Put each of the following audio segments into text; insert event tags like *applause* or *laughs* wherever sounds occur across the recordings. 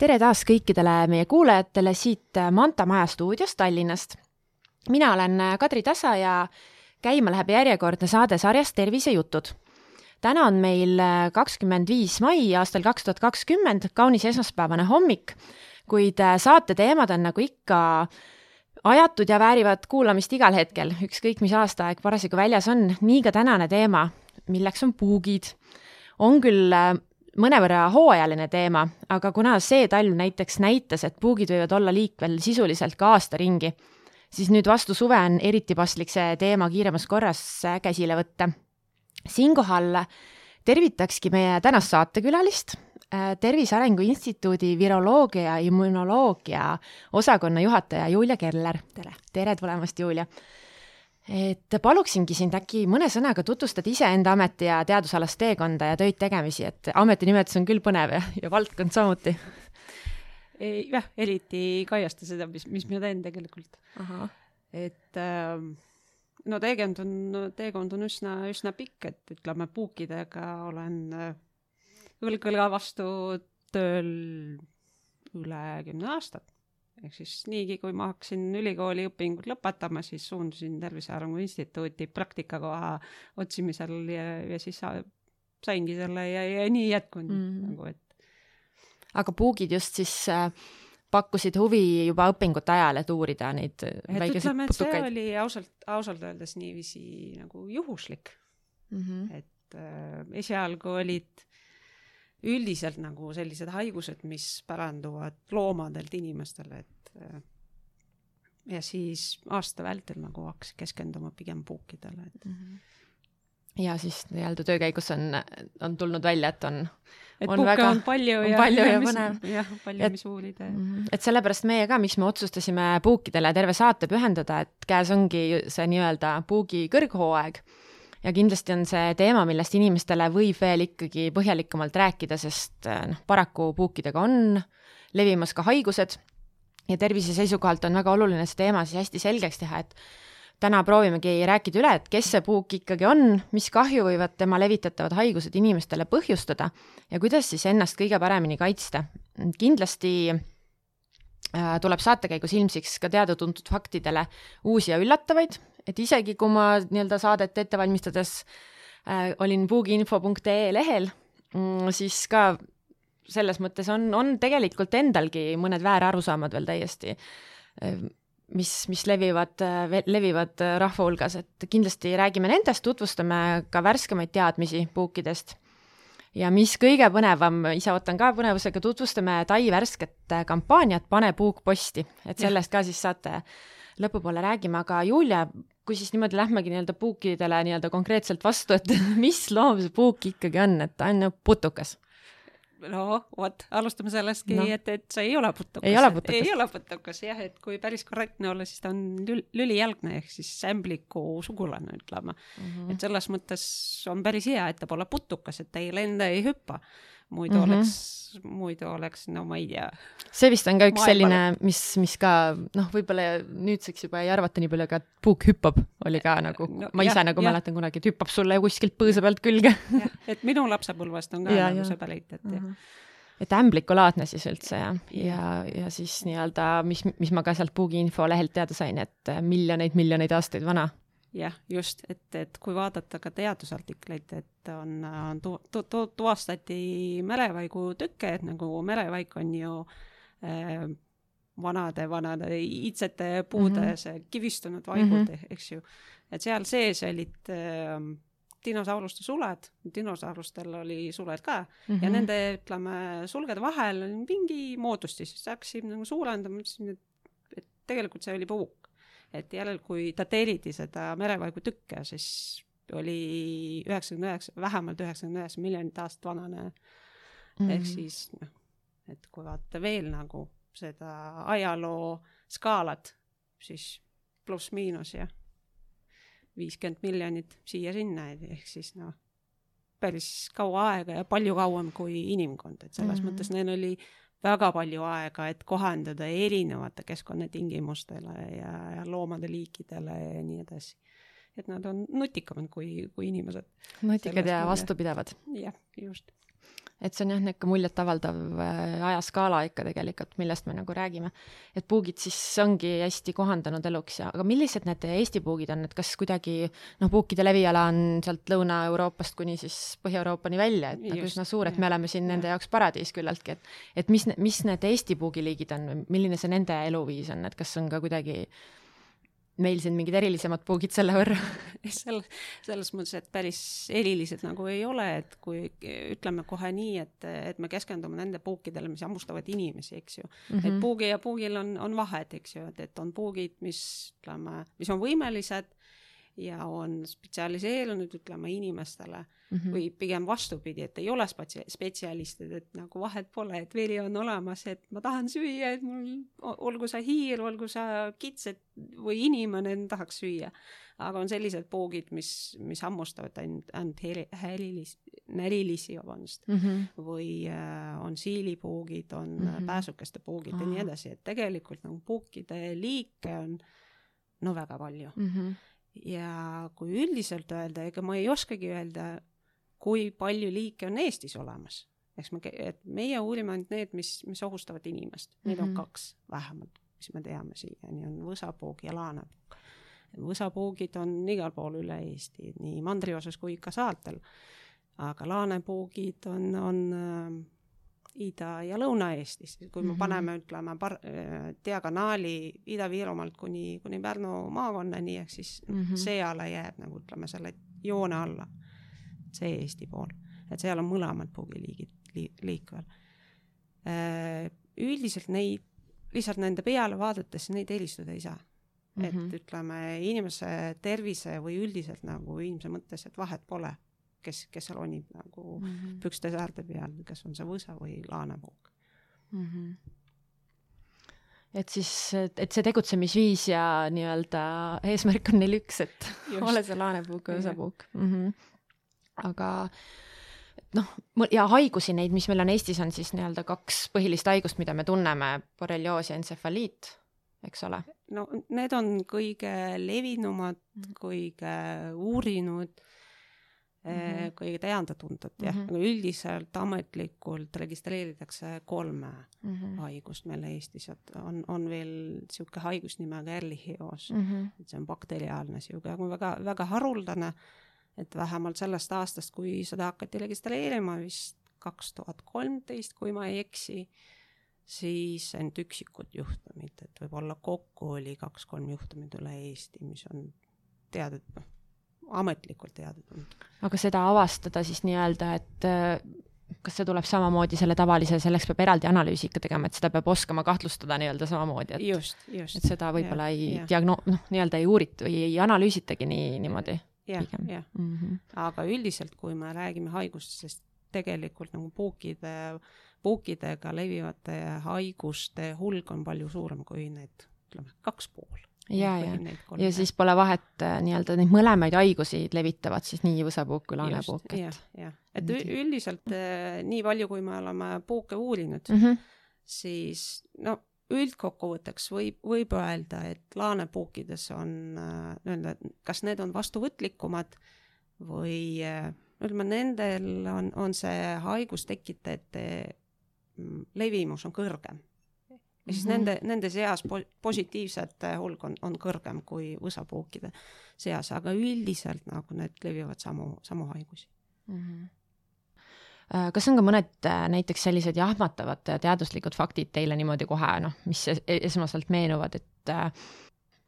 tere taas kõikidele meie kuulajatele siit Manta Maja stuudiost Tallinnast. mina olen Kadri Tasa ja käima läheb järjekordne saade sarjast Tervisejutud. täna on meil kakskümmend viis mai aastal kaks tuhat kakskümmend, kaunis esmaspäevane hommik, kuid saate teemad on nagu ikka ajatud ja väärivad kuulamist igal hetkel, ükskõik mis aastaaeg parasjagu väljas on, nii ka tänane teema, milleks on puugid. on küll mõnevõrra hooajaline teema, aga kuna see talv näiteks näitas, et puugid võivad olla liikvel sisuliselt ka aasta ringi, siis nüüd vastu suve on eriti paslik see teema kiiremas korras käsile võtta. siinkohal tervitakski meie tänast saatekülalist, Tervise Arengu Instituudi viroloogia ja immunoloogia osakonna juhataja Julia Keller. tere tulemast, Julia! Et paluksingi sind äkki mõne sõnaga tutvustad iseenda ameti ja teadusalast teekonda ja töid tegemisi, et ametinimetus on küll põnev ja, ja valdkond samuti. jah, eriti ei kajasta seda, mis, mis ma teen tegelikult. et äh, no teekond on, teekond on üsna, üsna pikk, et ütleme, puukidega olen äh, õlg õlga vastu tööl üle kümne aastat ehk siis niigi, kui ma hakkasin ülikooli õpingud lõpetama, siis suundusin Tervise Arengu Instituuti praktikakoha otsimisel ja, ja siis saingi selle ja, ja nii jätkunud mm -hmm. nagu, et. aga puugid just siis äh, pakkusid huvi juba õpingute ajal, et uurida neid et väikeseid putukaid? see oli ausalt, ausalt öeldes niiviisi nagu juhuslik mm. -hmm. et äh, esialgu olid üldiselt nagu sellised haigused, mis päranduvad loomadelt inimestele, et äh, ja siis aasta vältel nagu hakkasin keskenduma pigem puukidele, et mm. -hmm ja siis nii-öelda töö käigus on, on tulnud välja, et on et puuke väga, on palju on ja, palju ja, põnev. jah, palju, mis uurida. Mhm. et sellepärast meie ka, miks me otsustasime puukidele terve saate pühendada, et käes ongi see nii-öelda puugi kõrghooaeg ja kindlasti on see teema, millest inimestele võib veel ikkagi põhjalikumalt rääkida, sest eh, noh, paraku puukidega on levimas ka haigused ja tervise seisukohalt on väga oluline see teema siis hästi selgeks teha, et täna proovimegi rääkida üle, et kes see puuk ikkagi on, mis kahju võivad tema levitatavad haigused inimestele põhjustada ja kuidas siis ennast kõige paremini kaitsta. kindlasti äh, tuleb saate käigus ilmsiks ka teada-tuntud faktidele uusi ja üllatavaid et isegi kui ma nii-öelda saadet ette valmistades äh, olin puugiinfo.ee lehel mm,, siis ka selles mõttes on, on tegelikult endalgi mõned väärarusaamad veel täiesti, äh, mis, mis levivad, äh, levivad rahva hulgas, et kindlasti räägime nendest, tutvustame ka värskemaid teadmisi puukidest. ja mis kõige põnevam, ise ootan ka põnevusega, tutvustame Tai värsket kampaaniat Pane puuk posti, et sellest ka siis saate lõpupoole räägime, aga Julia, kui siis niimoodi lähmegi nii-öelda puukidele nii-öelda konkreetselt vastu, et *laughs* mis loom see puuk ikkagi on, et ta on ju putukas? no vot, alustame sellestki no., et, et see ei ole putukas. ei ole putukas? ei ole putukas jah, et kui päris korrektne olla, siis ta on lül lülijälgne ehk siis ämbliku sugulane, ütleme mm. -hmm. et selles mõttes on päris hea, et ta pole putukas, et ta ei lenda, ei hüppa muidu mm -hmm. oleks, muidu oleks, no ma ei tea. see vist on ka üks Maailma selline, mis, mis ka noh, võib-olla nüüdseks juba ei arvata nii palju, aga puuk hüppab, oli ka nagu no,, ma ise jah, nagu jah. mäletan kunagi, et hüppab sulle kuskilt põõsa pealt külge. et minu lapsepõlvest on ka ja, nagu ja. see pärit, et mm -hmm. jah et ämblikulaadne siis üldse ja, ja, ja siis nii-öelda, mis, mis ma ka sealt Puugiinfo lehelt teada sain, et miljoneid-miljoneid aastaid vana jah, just, et, et kui vaadata ka teadusartikleid, et on, on tu-, tu-, tu-, tuvastati merevaigu tükke, et nagu merevaik on ju äh, vanade, vanade iidsete puude mm -hmm. see kivistunud vaigud mm, -hmm. eks ju. et seal sees olid äh, dinosauruste suled, dinosaurustel oli suled ka mm -hmm. ja nende, ütleme, sulgede vahel oli mingi moodustis, siis hakkasin nagu suurendama, ütlesin, et, et tegelikult see oli puuk et järel, kui dateeriti seda merevaigu tükke, siis oli üheksakümne üheksa, vähemalt üheksakümne üheksa miljonit aastat vanane mm. -hmm. ehk siis noh, et kui vaadata veel nagu seda ajaloo skaalat, siis pluss-miinus jah, viiskümmend miljonit siia-sinna, ehk siis noh, päris kaua aega ja palju kauem kui inimkond, et selles mm -hmm. mõttes neil oli väga palju aega, et kohandada erinevate keskkonnatingimustele ja, ja loomade liikidele ja nii edasi. et nad on nutikamad kui, kui inimesed. nutikad ja vastupidavad. jah, just. Et see on jah, niisugune muljetavaldav äh, ajaskaala ikka tegelikult, millest me nagu räägime. et puugid siis ongi hästi kohandanud eluks ja, aga millised need Eesti puugid on, et kas kuidagi noh, puukide leviala on sealt Lõuna-Euroopast kuni siis Põhja-Euroopani välja, et nagu üsna suur, et me oleme siin ja. nende jaoks paradiis küllaltki, et et mis, mis need Eesti puugiliigid on või milline see nende eluviis on, et kas on ka kuidagi meil siin mingid erilisemad puugid selle võrra *laughs* selles, selles mõttes, et päris erilised nagu ei ole, et kui ütleme kohe nii, et, et me keskendume nende puukidele, mis hammustavad inimesi, eks ju mm. -hmm. et puugi ja puugil on, on vahed, eks ju, et, et on puugid, mis ütleme, mis on võimelised ja on spetsialiseerunud, ütleme, inimestele mm -hmm. või pigem vastupidi, et ei ole spetsia-, spetsialistid, et nagu vahet pole, et veri on olemas, et ma tahan süüa, et mul, olgu sa hiir, olgu sa kits, et või inimene, tahaks süüa. aga on sellised poogid, mis, mis hammustavad ainult, ainult heli, hälilis-, närilisi, vabandust mm, -hmm. või äh, on siilipuugid, on mm -hmm. pääsukeste puugid Aha. ja nii edasi, et tegelikult nagu puukide liike on no väga palju mm. -hmm ja kui üldiselt öelda, ega ma ei oskagi öelda, kui palju liike on Eestis olemas. eks me, et meie uurime ainult need, mis, mis ohustavad inimest, neid mm -hmm. on mhm. kaks vähemalt, mis me teame siiani, on võsapuug ja laanepuug. võsapuugid on igal pool üle Eesti, nii mandriosas kui ka saartel. aga laanepuugid on, on Ida- ja Lõuna-Eestis, kui me -hmm. paneme, ütleme, par-, äh, diagonaali Ida-Virumaalt kuni, kuni Pärnu maakonnani, ehk siis mm -hmm. see ala jääb nagu ütleme, selle joone alla, see Eesti pool. et seal on mõlemad puugiliigid li,, liikvel. Äh, üldiselt neid, lihtsalt nende peale vaadates neid eristada ei saa mm. -hmm. et mhm. ütleme, inimese tervise või üldiselt nagu inimese mõttes, et vahet pole kes, kes seal ronib nagu mm -hmm. pükste säärde peal, kas on see võsa või laanepuuk mm. -hmm et siis, et see tegutsemisviis ja nii-öelda eesmärk on neil üks, et Just. *laughs* ole see laanepuuk või võsapuuk mm. -hmm. aga noh, ja haigusi neid, mis meil on Eestis, on siis nii-öelda kaks põhilist haigust, mida me tunneme, borrelioos ja entsefaliit, eks ole? no need on kõige levinumad mm, -hmm. kõige uurinud mm -hmm. kõige teada-tuntud jah mm, -hmm. aga üldiselt ametlikult registreeritakse kolme mm -hmm. haigust meil Eestis, et on, on veel niisugune haigus nimega erlihios mm, -hmm. et see on bakteriaalne niisugune, aga väga, väga haruldane, et vähemalt sellest aastast, kui seda hakati registreerima vist kaks tuhat kolmteist, kui ma ei eksi, siis ainult üksikud juhtumid, et võib-olla kokku oli kaks-kolm juhtumit üle Eesti, mis on teada, noh ametlikult teada tuntud. aga seda avastada siis nii-öelda, et äh, kas see tuleb samamoodi selle tavalise, selleks peab eraldi analüüsi ikka tegema, et seda peab oskama kahtlustada nii-öelda samamoodi, et just, just. et seda võib-olla ei diagno-, noh, nii-öelda ei uurita või ei analüüsitagi nii, niimoodi. jah, jah. Mhm. aga üldiselt, kui me räägime haigustest, tegelikult nagu puukide, puukidega levivate haiguste hulk on palju suurem kui need, ütleme, kaks pool ja, ja, ja siis pole vahet äh, nii-öelda neid mõlemaid haigusi levitavad siis nii võsapuuk kui laanepuuk, jah, jah, et üldiselt äh, nii palju, kui me oleme puuke uurinud mm, -hmm. siis no üldkokkuvõtteks võib, võib öelda, et laanepuukides on äh, nii-öelda, kas need on vastuvõtlikumad või ütleme, nendel on, on see haigustekitajate mm, levimus on kõrgem ja siis mm -hmm. nende, nende seas po positiivsete hulk on, on kõrgem kui võsapuukide seas, aga üldiselt nagu need levivad samu, samu haigusi mm. -hmm kas on ka mõned äh, näiteks sellised jahmatavad teaduslikud faktid teile niimoodi kohe noh, mis esmaselt meenuvad, et äh,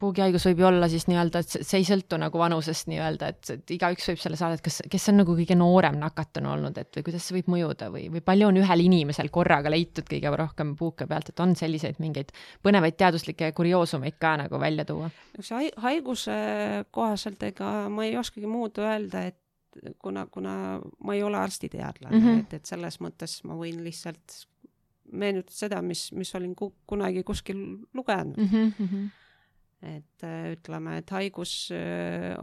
puugihaigus võib ju olla siis nii-öelda, et see ei sõltu nagu vanusest nii-öelda, et, et igaüks võib selle saada, et kas, kes on nagu kõige noorem nakatunu olnud, et või kuidas see võib mõjuda või, või palju on ühel inimesel korraga leitud kõige rohkem puuke pealt, et on selliseid mingeid põnevaid teaduslikke kurioosumeid ka nagu välja tuua? see haiguse kohaselt, ega ma ei oskagi muud öelda, et kuna, kuna ma ei ole arstiteadlane mm, -hmm. et, et selles mõttes ma võin lihtsalt meenutada seda, mis, mis olin ku, kunagi kuskil lugenud mm. -hmm et äh, ütleme, et haigus, äh,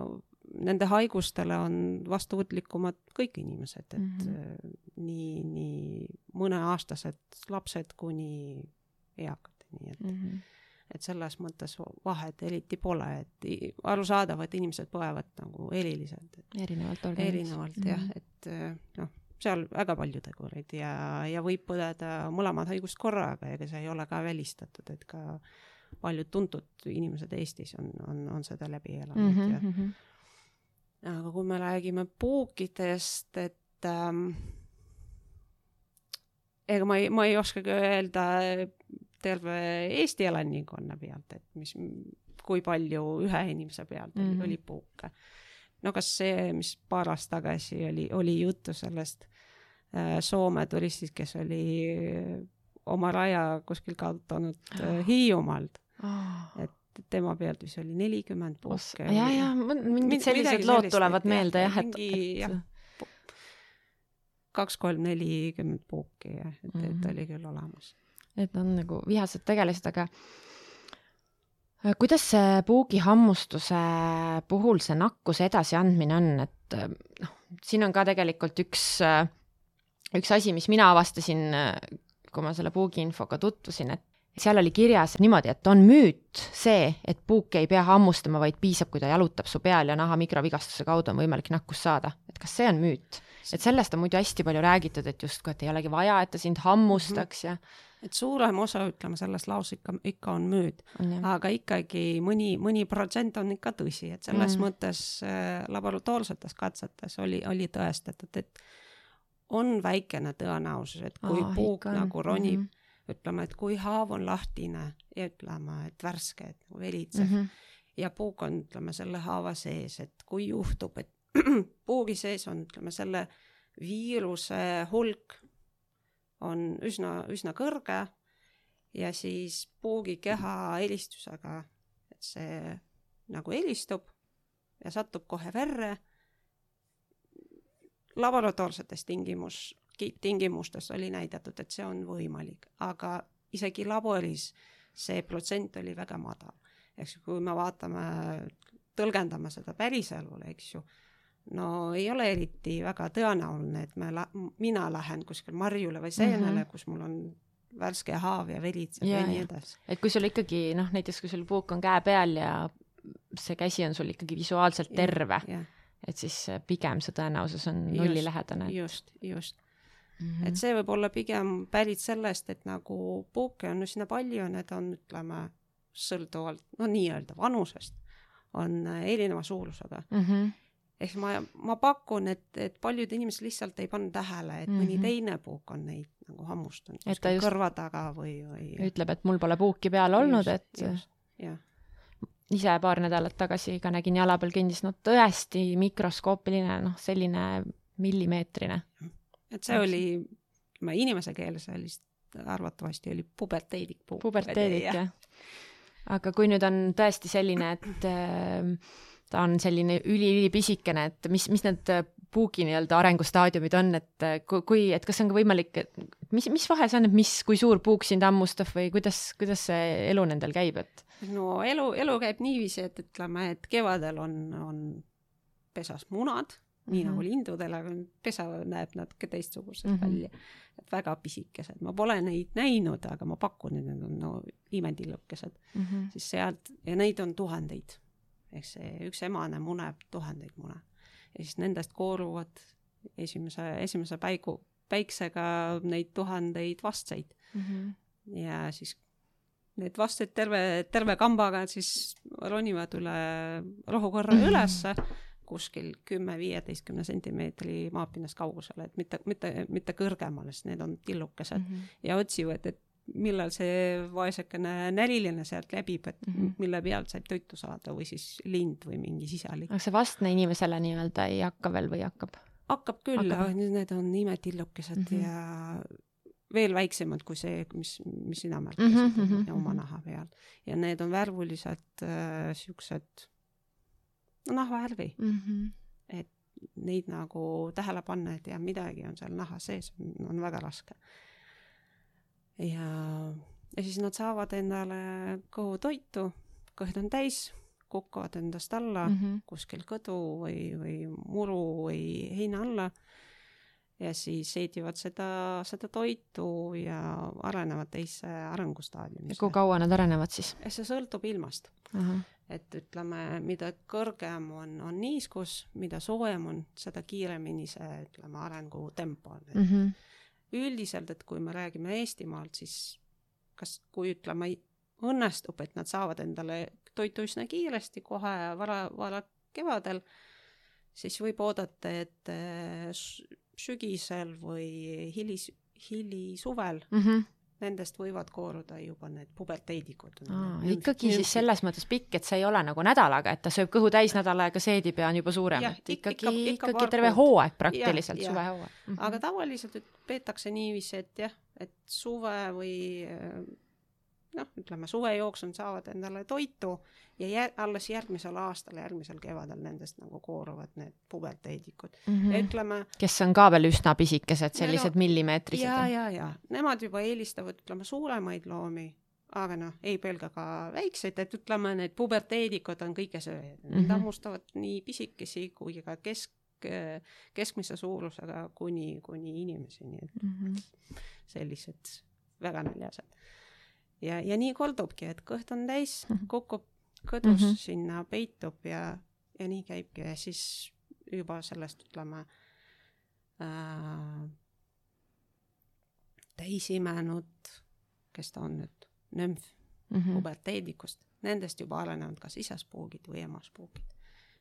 nende haigustele on vastuvõtlikumad kõik inimesed, et mm -hmm. nii, nii mõneaastased lapsed kuni eakateni, et mm, -hmm. et selles mõttes vahet eriti pole, et arusaadav, et inimesed põevad nagu eriliselt. erinevalt organismist. erinevalt mm -hmm. jah, et noh, seal väga palju tegureid ja, ja võib põdeda mõlemad haigust korraga, ega see ei ole ka välistatud, et ka paljud tuntud inimesed Eestis on, on, on seda läbi elanud mm -hmm. ja mhm. aga kui me räägime puukidest, et ähm, ega ma ei, ma ei oskagi öelda terve Eesti elanikkonna pealt, et mis, kui palju ühe inimese pealt mm -hmm. oli puuke. no kas see, mis paar aastat tagasi oli, oli juttu sellest äh, Soome turistist, kes oli oma raja kuskil kaotanud äh, Hiiumaalt oh.. et tema pealt vist oli nelikümmend puuke. ja, ja mingid sellised lood tulevad meelde jah, et, et jah, kaks-kolm nelikümmend puuki jah, et -hmm. et mhm. oli küll olemas. et on nagu vihased tegelased, aga äh, kuidas see puugihammustuse puhul see nakkuse edasiandmine on, et äh, noh, siin on ka tegelikult üks, äh, üks asi, mis mina avastasin, kui ma selle puugiinfoga tutvusin, et seal oli kirjas niimoodi, et on müüt see, et puuki ei pea hammustama, vaid piisab, kui ta jalutab su peal ja naha mikrovigastuse kaudu on võimalik nakkust saada. et kas see on müüt? et sellest on muidu hästi palju räägitud, et justkui, et ei olegi vaja, et ta sind hammustaks ja et suurem osa, ütleme, sellest laos ikka, ikka on müüt, aga ikkagi mõni, mõni protsent on ikka tõsi, et selles mm. mõttes äh, laboratoorsetes katsetes oli, oli tõestatud, et on väikene tõenäosus, et kui oh, puuk ikka. nagu ronib mm, -hmm. ütleme, et kui haav on lahtine ja ütleme, et värske, et nagu veritsev mm -hmm. ja puuk on, ütleme, selle haava sees, et kui juhtub, et *clears throat* puugi sees on, ütleme, selle viiruse hulk on üsna, üsna kõrge ja siis puugikeha helistusega, et see nagu helistub ja satub kohe verre. Laboratoorsetes tingimus, tingimustes oli näidatud, et see on võimalik, aga isegi laboris see protsent oli väga madal. eks ju, kui me vaatame, tõlgendame seda päriselule, eks ju no ei ole eriti väga tõenäoline, et me mina lähen kuskil marjule või seenele mm, -hmm. kus mul on värske haav ja veritseb ja, ja nii edasi. et kui sul ikkagi noh, näiteks kui sul puuk on käe peal ja see käsi on sul ikkagi visuaalselt terve, et siis pigem see tõenäosus on nullilähedane. just, just. Mm -hmm. et see võib olla pigem pärit sellest, et nagu puuke on üsna palju, need on, ütleme, sõltuvalt, no nii-öelda vanusest, on erineva suurusega mm. -hmm ehk ma, ma pakun, et, et paljud inimesed lihtsalt ei pannud tähele, et mm -hmm. mõni teine puuk on neid nagu hammustanud kuskil just... kõrva taga või, või ütleb, et mul pole puuki peal olnud, et jah. Ise paar nädalat tagasi ka nägin jala peal kõndis, no tõesti mikroskoopiline, noh, selline millimeetrine. et see oli, ma inimese keeles sellist arvatavasti oli puberteedik puberteedik, jah. aga kui nüüd on tõesti selline, et äh, ta on selline üli-ülipisikene, et mis, mis need puugi nii-öelda arengustaadiumid on, et kui, et kas on ka võimalik, et mis, mis vahe see on, et mis, kui suur puuk sind hammustab või kuidas, kuidas see elu nendel käib, et? no elu, elu käib niiviisi, et ütleme, et kevadel on, on pesas munad, nii mm -hmm. nagu lindudel, aga pesa näeb natuke teistsugused mm -hmm. välja. et väga pisikesed, ma pole neid näinud, aga ma pakun, et need on no imetillukesed mm. -hmm. siis sealt ja neid on tuhandeid ehk see üks emane muneb tuhandeid mune ja siis nendest kooruvad esimese, esimese päigu, päiksega neid tuhandeid vastseid mm. -hmm. ja siis need vastsed terve, terve kambaga siis ronivad üle rohukorra mm -hmm. ülesse kuskil kümme-viieteistkümne sentimeetri maapinnast kaugusele, et mitte, mitte, mitte kõrgemale, sest need on tillukesed mm -hmm. ja otsivad, et millal see vaesekene näriline sealt läbib, et mm -hmm. mille pealt saab toitu saada või siis lind või mingi sisalik. aga see vastne inimesele nii-öelda ei hakka veel või hakkab? hakkab küll, aga need on imetillukesed mm -hmm. ja veel väiksemad kui see, mis, mis sina märkasid mm -hmm. oma naha peal. ja need on värvulised äh, siuksed, no nahvavärvi mm. -hmm. et neid nagu tähele panna, et jah, midagi on seal naha sees, on väga raske ja, ja siis nad saavad endale kõhutoitu, kõht on täis, kukuvad endast alla mm -hmm. kuskil kõdu või, või muru või heina alla. ja siis seedivad seda, seda toitu ja arenevad teise arengustaadiumisse. kui kaua nad arenevad siis? see sõltub ilmast. et ütleme, mida kõrgem on, on niiskus, mida soojem on, seda kiiremini see, ütleme, arengutempo on mm. -hmm. Üldiselt, et kui me räägime Eestimaalt, siis kas, kui ütleme, õnnestub, et nad saavad endale toitu üsna kiiresti, kohe vara, vara kevadel, siis võib oodata, et äh, sügisel või hilis, hilisuvel mm -hmm. Nendest võivad kooruda juba need puberteedikud. ikkagi siis selles mõttes pikk, et see ei ole nagu nädalaga, et ta sööb kõhu täis nädal aega seedib ja on juba suurem, et ikkagi, ikka, ikka, ikkagi terve hooaeg praktiliselt, suvehooaeg mm. -hmm. aga tavaliselt peetakse niiviisi, et jah, et suve või noh, ütleme suve jooksul saavad endale toitu ja jär, alles järgmisel aastal, järgmisel kevadel nendest nagu kooruvad need puberteedikud mm. -hmm. ütleme. kes on ka veel üsna pisikesed, sellised no, millimeetrised. ja, ja, ja nemad juba eelistavad, ütleme suuremaid loomi, aga noh, ei pelga ka väikseid, et ütleme, need puberteedikud on kõigesööjad mm, -hmm. nad hammustavad nii pisikesi kui ka kesk, keskmise suurusega kuni, kuni inimeseni, et mm -hmm. sellised väga näljased ja, ja nii kordubki, et kõht on täis, mhm. kukub kõdus mm -hmm. sinna, peitub ja, ja nii käibki ja siis juba sellest ütleme äh, täisimenud, kes ta on nüüd, nümf mm -hmm. puberteedikust, nendest juba arenevad kas isaspuugid või emaspuugid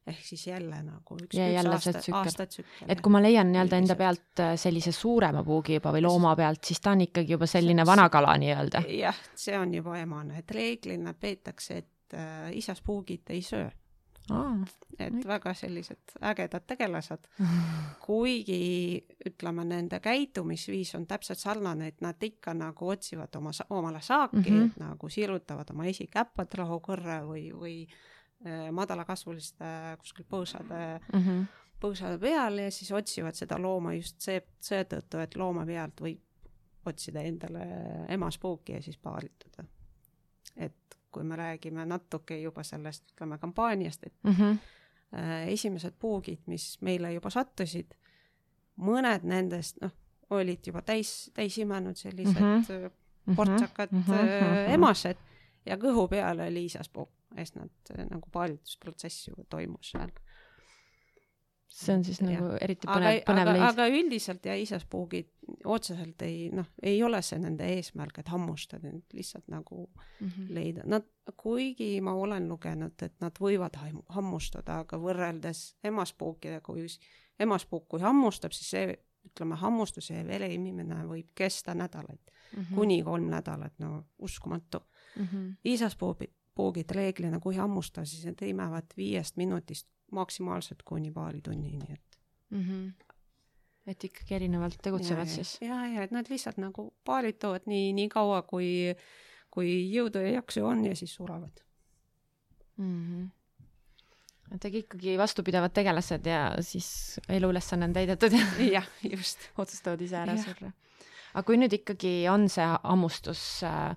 ehk siis jälle nagu üks, üks aasta, aastatsükkel. et kui ma leian nii-öelda enda pealt äh, sellise suurema puugi juba või looma pealt, siis ta on ikkagi juba selline vana kala nii-öelda? jah, see on juba emane, et reeglina peetakse, et äh, isas puugid ei söö. Aa, et kõik. väga sellised ägedad tegelased, *laughs* kuigi ütleme, nende käitumisviis on täpselt sarnane, et nad ikka nagu otsivad oma, omale saaki mm, -hmm. nagu sirutavad oma esikäpad rahukõrre või, või madalakasvuliste kuskil põõsade mm, -hmm. põõsade peal ja siis otsivad seda looma just see, seetõttu, et looma pealt võib otsida endale emaspuuki ja siis paarituda. et kui me räägime natuke juba sellest, ütleme, kampaaniast, et mm -hmm. esimesed puugid, mis meile juba sattusid, mõned nendest, noh, olid juba täis, täis imenud sellised mm -hmm. portsakad mm -hmm. emased ja kõhu peal oli isaspuuk sest nad äh, nagu paaritusprotsess ju toimus seal. see on siis nagu ja. eriti põnev, põnev leid. aga üldiselt ja isaspuugid otseselt ei noh, ei ole see nende eesmärk, et hammustada, et lihtsalt nagu mm -hmm. leida. Nad, kuigi ma olen lugenud, et nad võivad hammustada, aga võrreldes emaspuukidega, kui emaspuuk, kui hammustab, siis see ütleme, hammustuse ja vere imimine võib kesta nädalaid mm, -hmm. kuni kolm nädalat, no uskumatu mm. -hmm. isaspuugid puugid reeglina, kui hammustada, siis need imevad viiest minutist maksimaalselt kuni paari tunnini, et mm. -hmm. et ikkagi erinevalt tegutsevad ja, siis? ja, ja et nad lihtsalt nagu paarituvad nii, nii kaua, kui, kui jõudu ja jaksu on ja siis surevad mm. -hmm et aga ikkagi vastupidavad tegelased ja siis eluülesanne on täidetud ja *laughs* jah, just. otsustavad ise ära surra. aga kui nüüd ikkagi on see hammustus äh,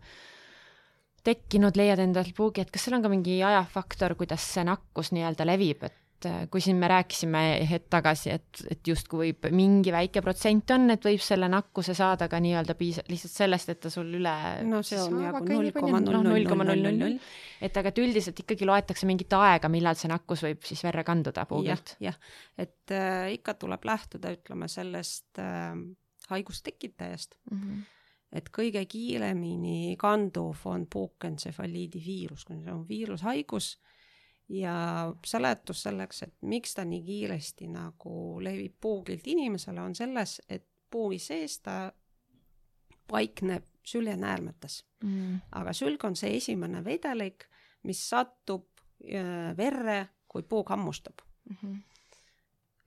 tekkinud, leiad endalt puugi, et kas seal on ka mingi ajafaktor, kuidas see nakkus nii-öelda levib, et äh, kui siin me rääkisime hetk tagasi, et, et justkui võib mingi väike protsent on, et võib selle nakkuse saada ka nii-öelda piis-, lihtsalt sellest, et ta sul üle no see on jagu null koma null null null null null null, et aga et üldiselt ikkagi loetakse mingit aega, millal see nakkus võib siis verre kanduda puugilt. Ja,. jah, et äh, ikka tuleb lähtuda, ütleme, sellest äh, haigustekitajast mm. -hmm et kõige kiiremini kanduv on puukentsefaliidi viirus, kuna see on viirushaigus ja seletus selleks, et miks ta nii kiiresti nagu levib puugilt inimesele, on selles, et puugi sees ta paikneb süljenäärmetes mm.. aga sülg on see esimene vedelik, mis satub äh, verre, kui puug hammustab mm. -hmm.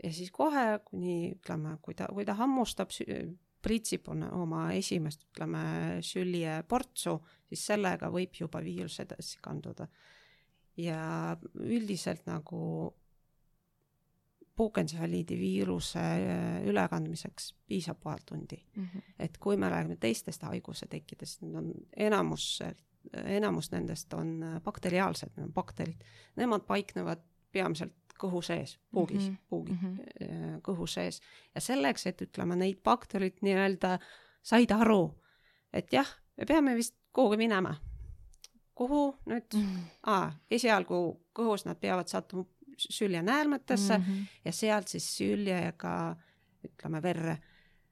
ja siis kohe, kuni ütleme, kui ta, kui ta hammustab pritsib oma esimest, ütleme, süljeportsu, siis sellega võib juba viirus edasi kanduda. ja üldiselt nagu puukentsefaliidi viiruse äh, ülekandmiseks piisab paar tundi mm. -hmm. et kui me räägime teistest haiguse tekkidest, need on enamus, enamus nendest on bakteriaalsed, need on bakterid, nemad paiknevad peamiselt kõhu sees, puugis mm, -hmm. puugi mm -hmm. kõhu sees. ja selleks, et ütleme, neid bakterid nii-öelda said aru, et jah, me peame vist kuhugi minema. kuhu nüüd mm? -hmm. aa, esialgu kõhus nad peavad sattuma süljenäärmetesse mm -hmm. ja sealt siis süljega ütleme verre.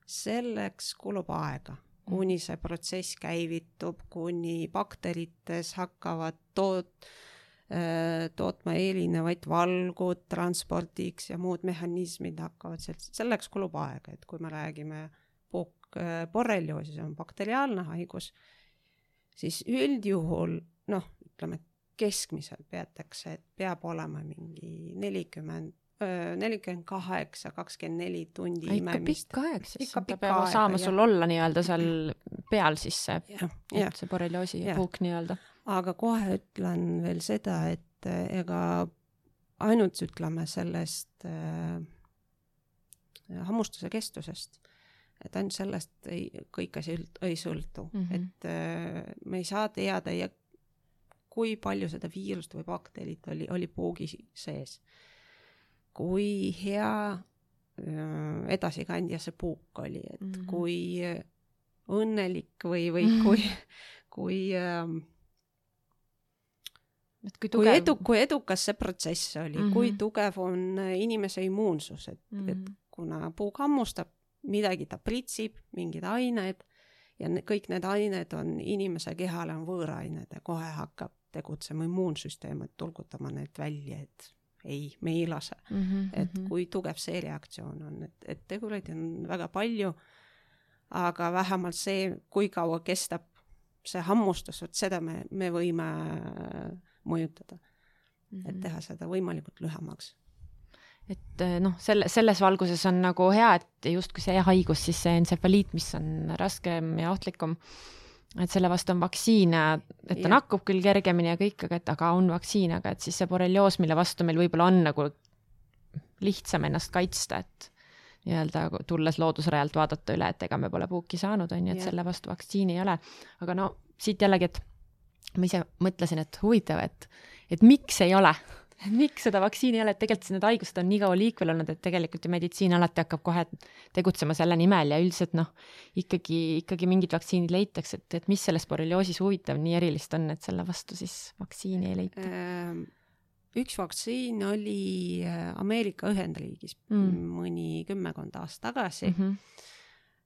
selleks kulub aega, kuni see protsess käivitub, kuni bakterites hakkavad toot-, tootma erinevaid valgud transpordiks ja muud mehhanismid hakkavad sealt, selleks kulub aega, et kui me räägime puuk-, äh, borrelioosi, see on bakteriaalne haigus, siis üldjuhul noh, ütleme keskmiselt peetakse, et peab olema mingi nelikümmend äh, nelikümmend kaheksa, kakskümmend neli tundi ikka imemist. pikk aeg siis, ta peab saama sul olla nii-öelda seal peal siis see, et see borrelioosi puuk nii-öelda aga kohe ütlen veel seda, et äh, ega ainult ütleme sellest äh, hammustuse kestusest, et ainult sellest ei, kõik asi ei sõltu mm, -hmm. et äh, me ei saa teada ja kui palju seda viirust või bakterit oli, oli puugi sees. kui hea äh, edasikandja see puuk oli, et mm -hmm. kui õnnelik või, või -hmm. kui, kui äh, et kui tugev. kui edu, kui edukas see protsess oli mm, -hmm. kui tugev on äh, inimese immuunsus, et mm, -hmm. et mhm. kuna puuk hammustab, midagi ta pritsib, mingid ained ja ne, kõik need ained on inimese kehale on võõrained ja kohe hakkab tegutsema immuunsüsteem, et tulgutama need välja, et ei, me ei lase mm. -hmm. et mhm. kui tugev see reaktsioon on, et, et tegureid on väga palju, aga vähemalt see, kui kaua kestab see hammustus, vot seda me, me võime mõjutada mm. -hmm. et teha seda võimalikult lühemaks et eh, noh, selle, selles valguses on nagu hea, et justkui see haigus, siis see entsefaliit, mis on raskem ja ohtlikum, et selle vastu on vaktsiin ja et ta ja. nakkub küll kergemini ja kõik, aga et aga on vaktsiin, aga et siis see borrelioos, mille vastu meil võib-olla on nagu lihtsam ennast kaitsta, et nii-öelda tulles loodusrajalt vaadata üle, et ega me pole puuki saanud, on ju, et ja. selle vastu vaktsiini ei ole. aga no siit jällegi, et ma ise mõtlesin, et huvitav, et, et miks ei ole, miks seda vaktsiini ei ole, et tegelikult need haigused on nii kaua liikvel olnud, et tegelikult ju meditsiin alati hakkab kohe tegutsema selle nimel ja üldiselt noh, ikkagi, ikkagi mingid vaktsiinid leitakse, et, et mis selles borrelioosis huvitav nii erilist on, et selle vastu siis vaktsiini ei leita? Ehm, üks vaktsiin oli äh, Ameerika Ühendriigis mm. mõni kümmekond aastat tagasi mm. -hmm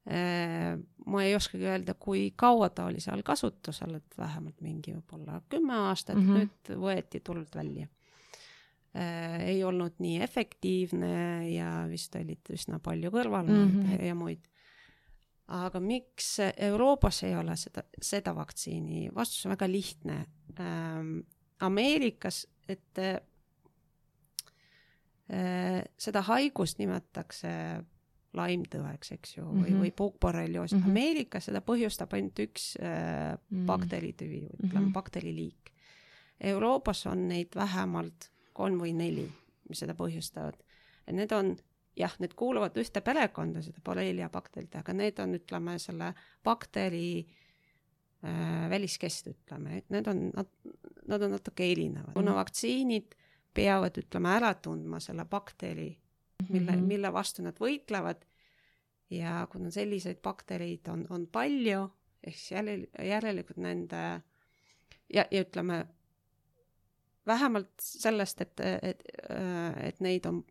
ma ei oskagi öelda, kui kaua ta oli seal kasutusel, et vähemalt mingi võib-olla kümme aastat mm, -hmm. nüüd võeti turult välja. Äh, ei olnud nii efektiivne ja vist olid üsna palju kõrvalmõjusid mm -hmm. ja muid. aga miks Euroopas ei ole seda, seda vaktsiini, vastus on väga lihtne. Ähm, Ameerikas, et äh, seda haigust nimetatakse laimtõveks, eks ju, või mm, -hmm. või puukborrelioos mm. -hmm. Ameerikas seda põhjustab ainult üks äh, mhm. bakteritüvi, ütleme mm -hmm. bakteriliik. Euroopas on neid vähemalt kolm või neli, mis seda põhjustavad. need on jah, need kuuluvad ühte perekonda, seda borrelia bakterid, aga need on, ütleme, selle bakteri äh, väliskest, ütleme, et need on, nad, nad on natuke erinevad, kuna mhm. vaktsiinid peavad, ütleme, ära tundma selle bakteri mille -hmm. mille vastu nad võitlevad. ja kuna selliseid baktereid on, on palju, ehk siis järel, järelikult nende ja, ja ütleme, vähemalt sellest, et, et, et neid on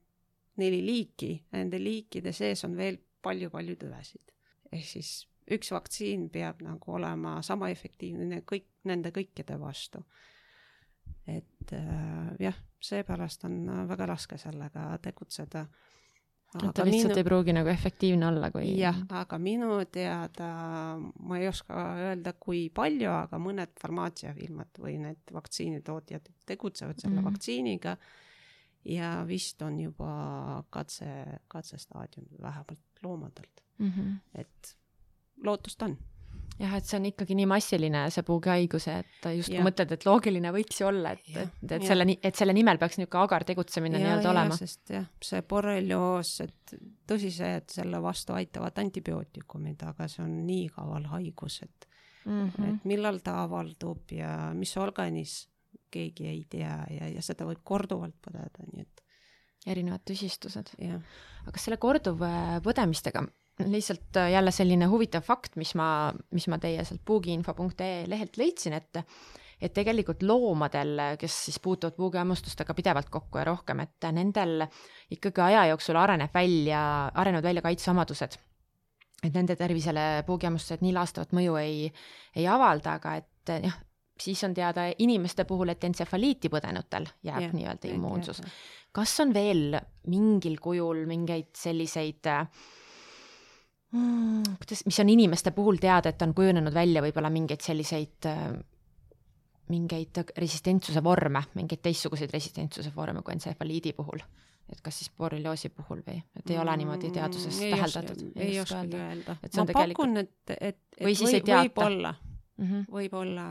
neli liiki, nende liikide sees on veel palju-palju tüvesid. ehk siis üks vaktsiin peab nagu olema sama efektiivne kõik, nende kõikide vastu. et äh, jah seepärast on äh, väga raske sellega tegutseda. et ta lihtsalt minu... ei pruugi nagu efektiivne olla, kui jah, aga minu teada, ma ei oska öelda, kui palju, aga mõned farmaatsiafirmad või need vaktsiinitootjad tegutsevad selle mm -hmm. vaktsiiniga ja vist on juba katse, katsestaadium vähemalt loomadelt mm. -hmm. et lootust on jah, et see on ikkagi nii massiline, see puugihaigus, et justkui mõtled, et loogiline võiks ju olla, et, et, et ja. selle, et selle nimel peaks niisugune agar tegutsemine nii-öelda olema. sest jah, see borrelioos, et tõsi see, et selle vastu aitavad antibiootikumid, aga see on nii kaval haigus, et mm, -hmm. et millal ta avaldub ja mis organis, keegi ei tea ja, ja seda võib korduvalt põdeda, nii et erinevad tüsistused. aga selle korduvpõdemistega, lihtsalt äh, jälle selline huvitav fakt, mis ma, mis ma teie sealt puugiinfo.ee lehelt leidsin, et et tegelikult loomadel, kes siis puutuvad puugihammustustega pidevalt kokku ja rohkem, et nendel ikkagi aja jooksul areneb välja, arenevad välja kaitseomadused. et nende tervisele puugihammustused nii laastavat mõju ei, ei avalda, aga et jah, siis on teada inimeste puhul, et entsefaliiti põdenutel jääb yeah, nii-öelda immuunsus. kas on veel mingil kujul mingeid selliseid mm, kuidas, mis on inimeste puhul teada, et on kujunenud välja võib-olla mingeid selliseid mingeid resistentsuse vorme, mingeid teistsuguseid resistentsuse vorme kui entsefaliidi puhul? et kas siis borrelioosi puhul või, et ei ole niimoodi teaduses mm, täheldatud? ei oska öelda. ma pakun, et, et, et või siis või, ei teata. võib-olla mm -hmm. võib-olla,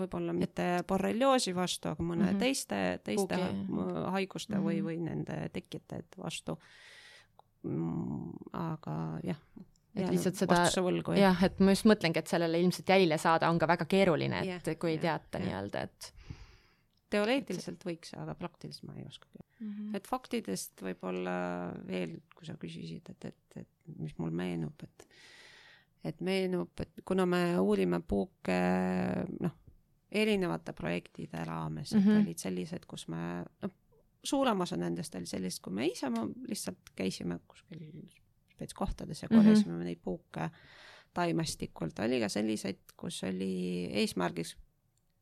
võib-olla mitte borrelioosi vastu, aga mõne mm -hmm. teiste, teiste Pugi. haiguste mm -hmm. või, või nende tekitajate vastu. Mm, aga jah et lihtsalt seda, jah, et ma just mõtlengi, et sellele ilmselt jälile saada on ka väga keeruline, et yeah, kui ei yeah, teata yeah. nii-öelda, et teoreetiliselt võiks, aga praktiliselt ma ei oskagi mm. -hmm. et faktidest võib-olla veel, kui sa küsisid, et, et, et mis mul meenub, et et meenub, et kuna me uurime puuke noh, erinevate projektide raames mm, -hmm. et mhm. olid sellised, kus me noh, suurem osa nendest oli sellised, kui me ise lihtsalt käisime kuskil veits kohtades ja korjasime mm -hmm. neid puuke taimestikult, oli ka selliseid, kus oli eesmärgiks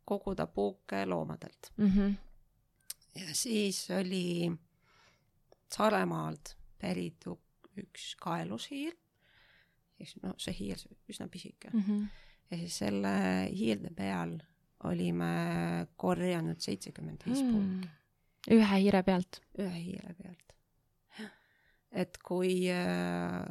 koguda puuke loomadelt mm. -hmm. ja siis oli Saaremaalt pärit üks kaelushiir, no see hiir, üsna pisike mm. -hmm. ja siis selle hiirde peal olime korjanud seitsekümmend viis mm. puuki. Ühe hiire pealt? ühe hiire pealt et kui, äh,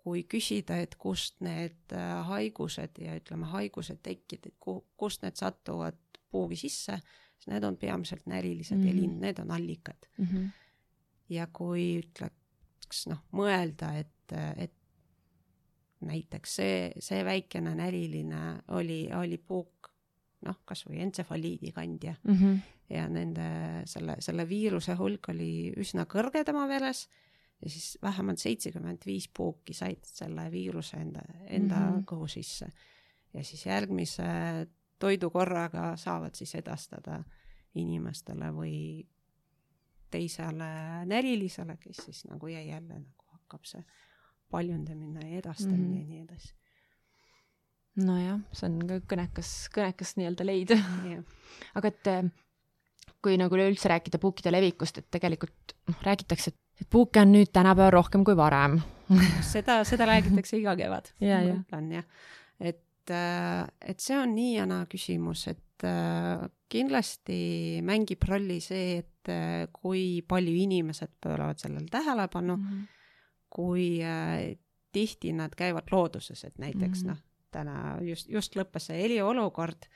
kui küsida, et kust need äh, haigused ja ütleme, haigused tekkida, et kuhu, kust need satuvad puugi sisse, siis need on peamiselt närilised mm -hmm. ja lind, need on allikad mm. -hmm. ja kui ütleks noh, mõelda, et, et näiteks see, see väikene näriline oli, oli puuk noh, kasvõi entsefaliidi kandja mm -hmm. Ja nende selle, selle viiruse hulk oli üsna kõrge tema veres ja siis vähemalt seitsekümmend viis puuki said selle viiruse enda, enda mm -hmm. kõhu sisse. ja siis järgmise toidukorraga saavad siis edastada inimestele või teisele närilisele, kes siis nagu ja jälle nagu hakkab see paljundamine ja edastamine mm -hmm. ja nii edasi. nojah, see on ka kõnekas, kõnekas nii-öelda leid aga et kui nagu üleüldse rääkida puukide levikust, et tegelikult noh, räägitakse, et puuke on nüüd tänapäeval rohkem kui varem seda, seda räägitakse iga kevad ja, ma ütlen jah. et, äh, et see on nii ja naa küsimus, et äh, kindlasti mängib rolli see, et äh, kui palju inimesed pööravad sellele tähelepanu mm, -hmm. kui tihti nad käivad looduses, et näiteks mm -hmm. noh, täna just, just lõppes see eriolukord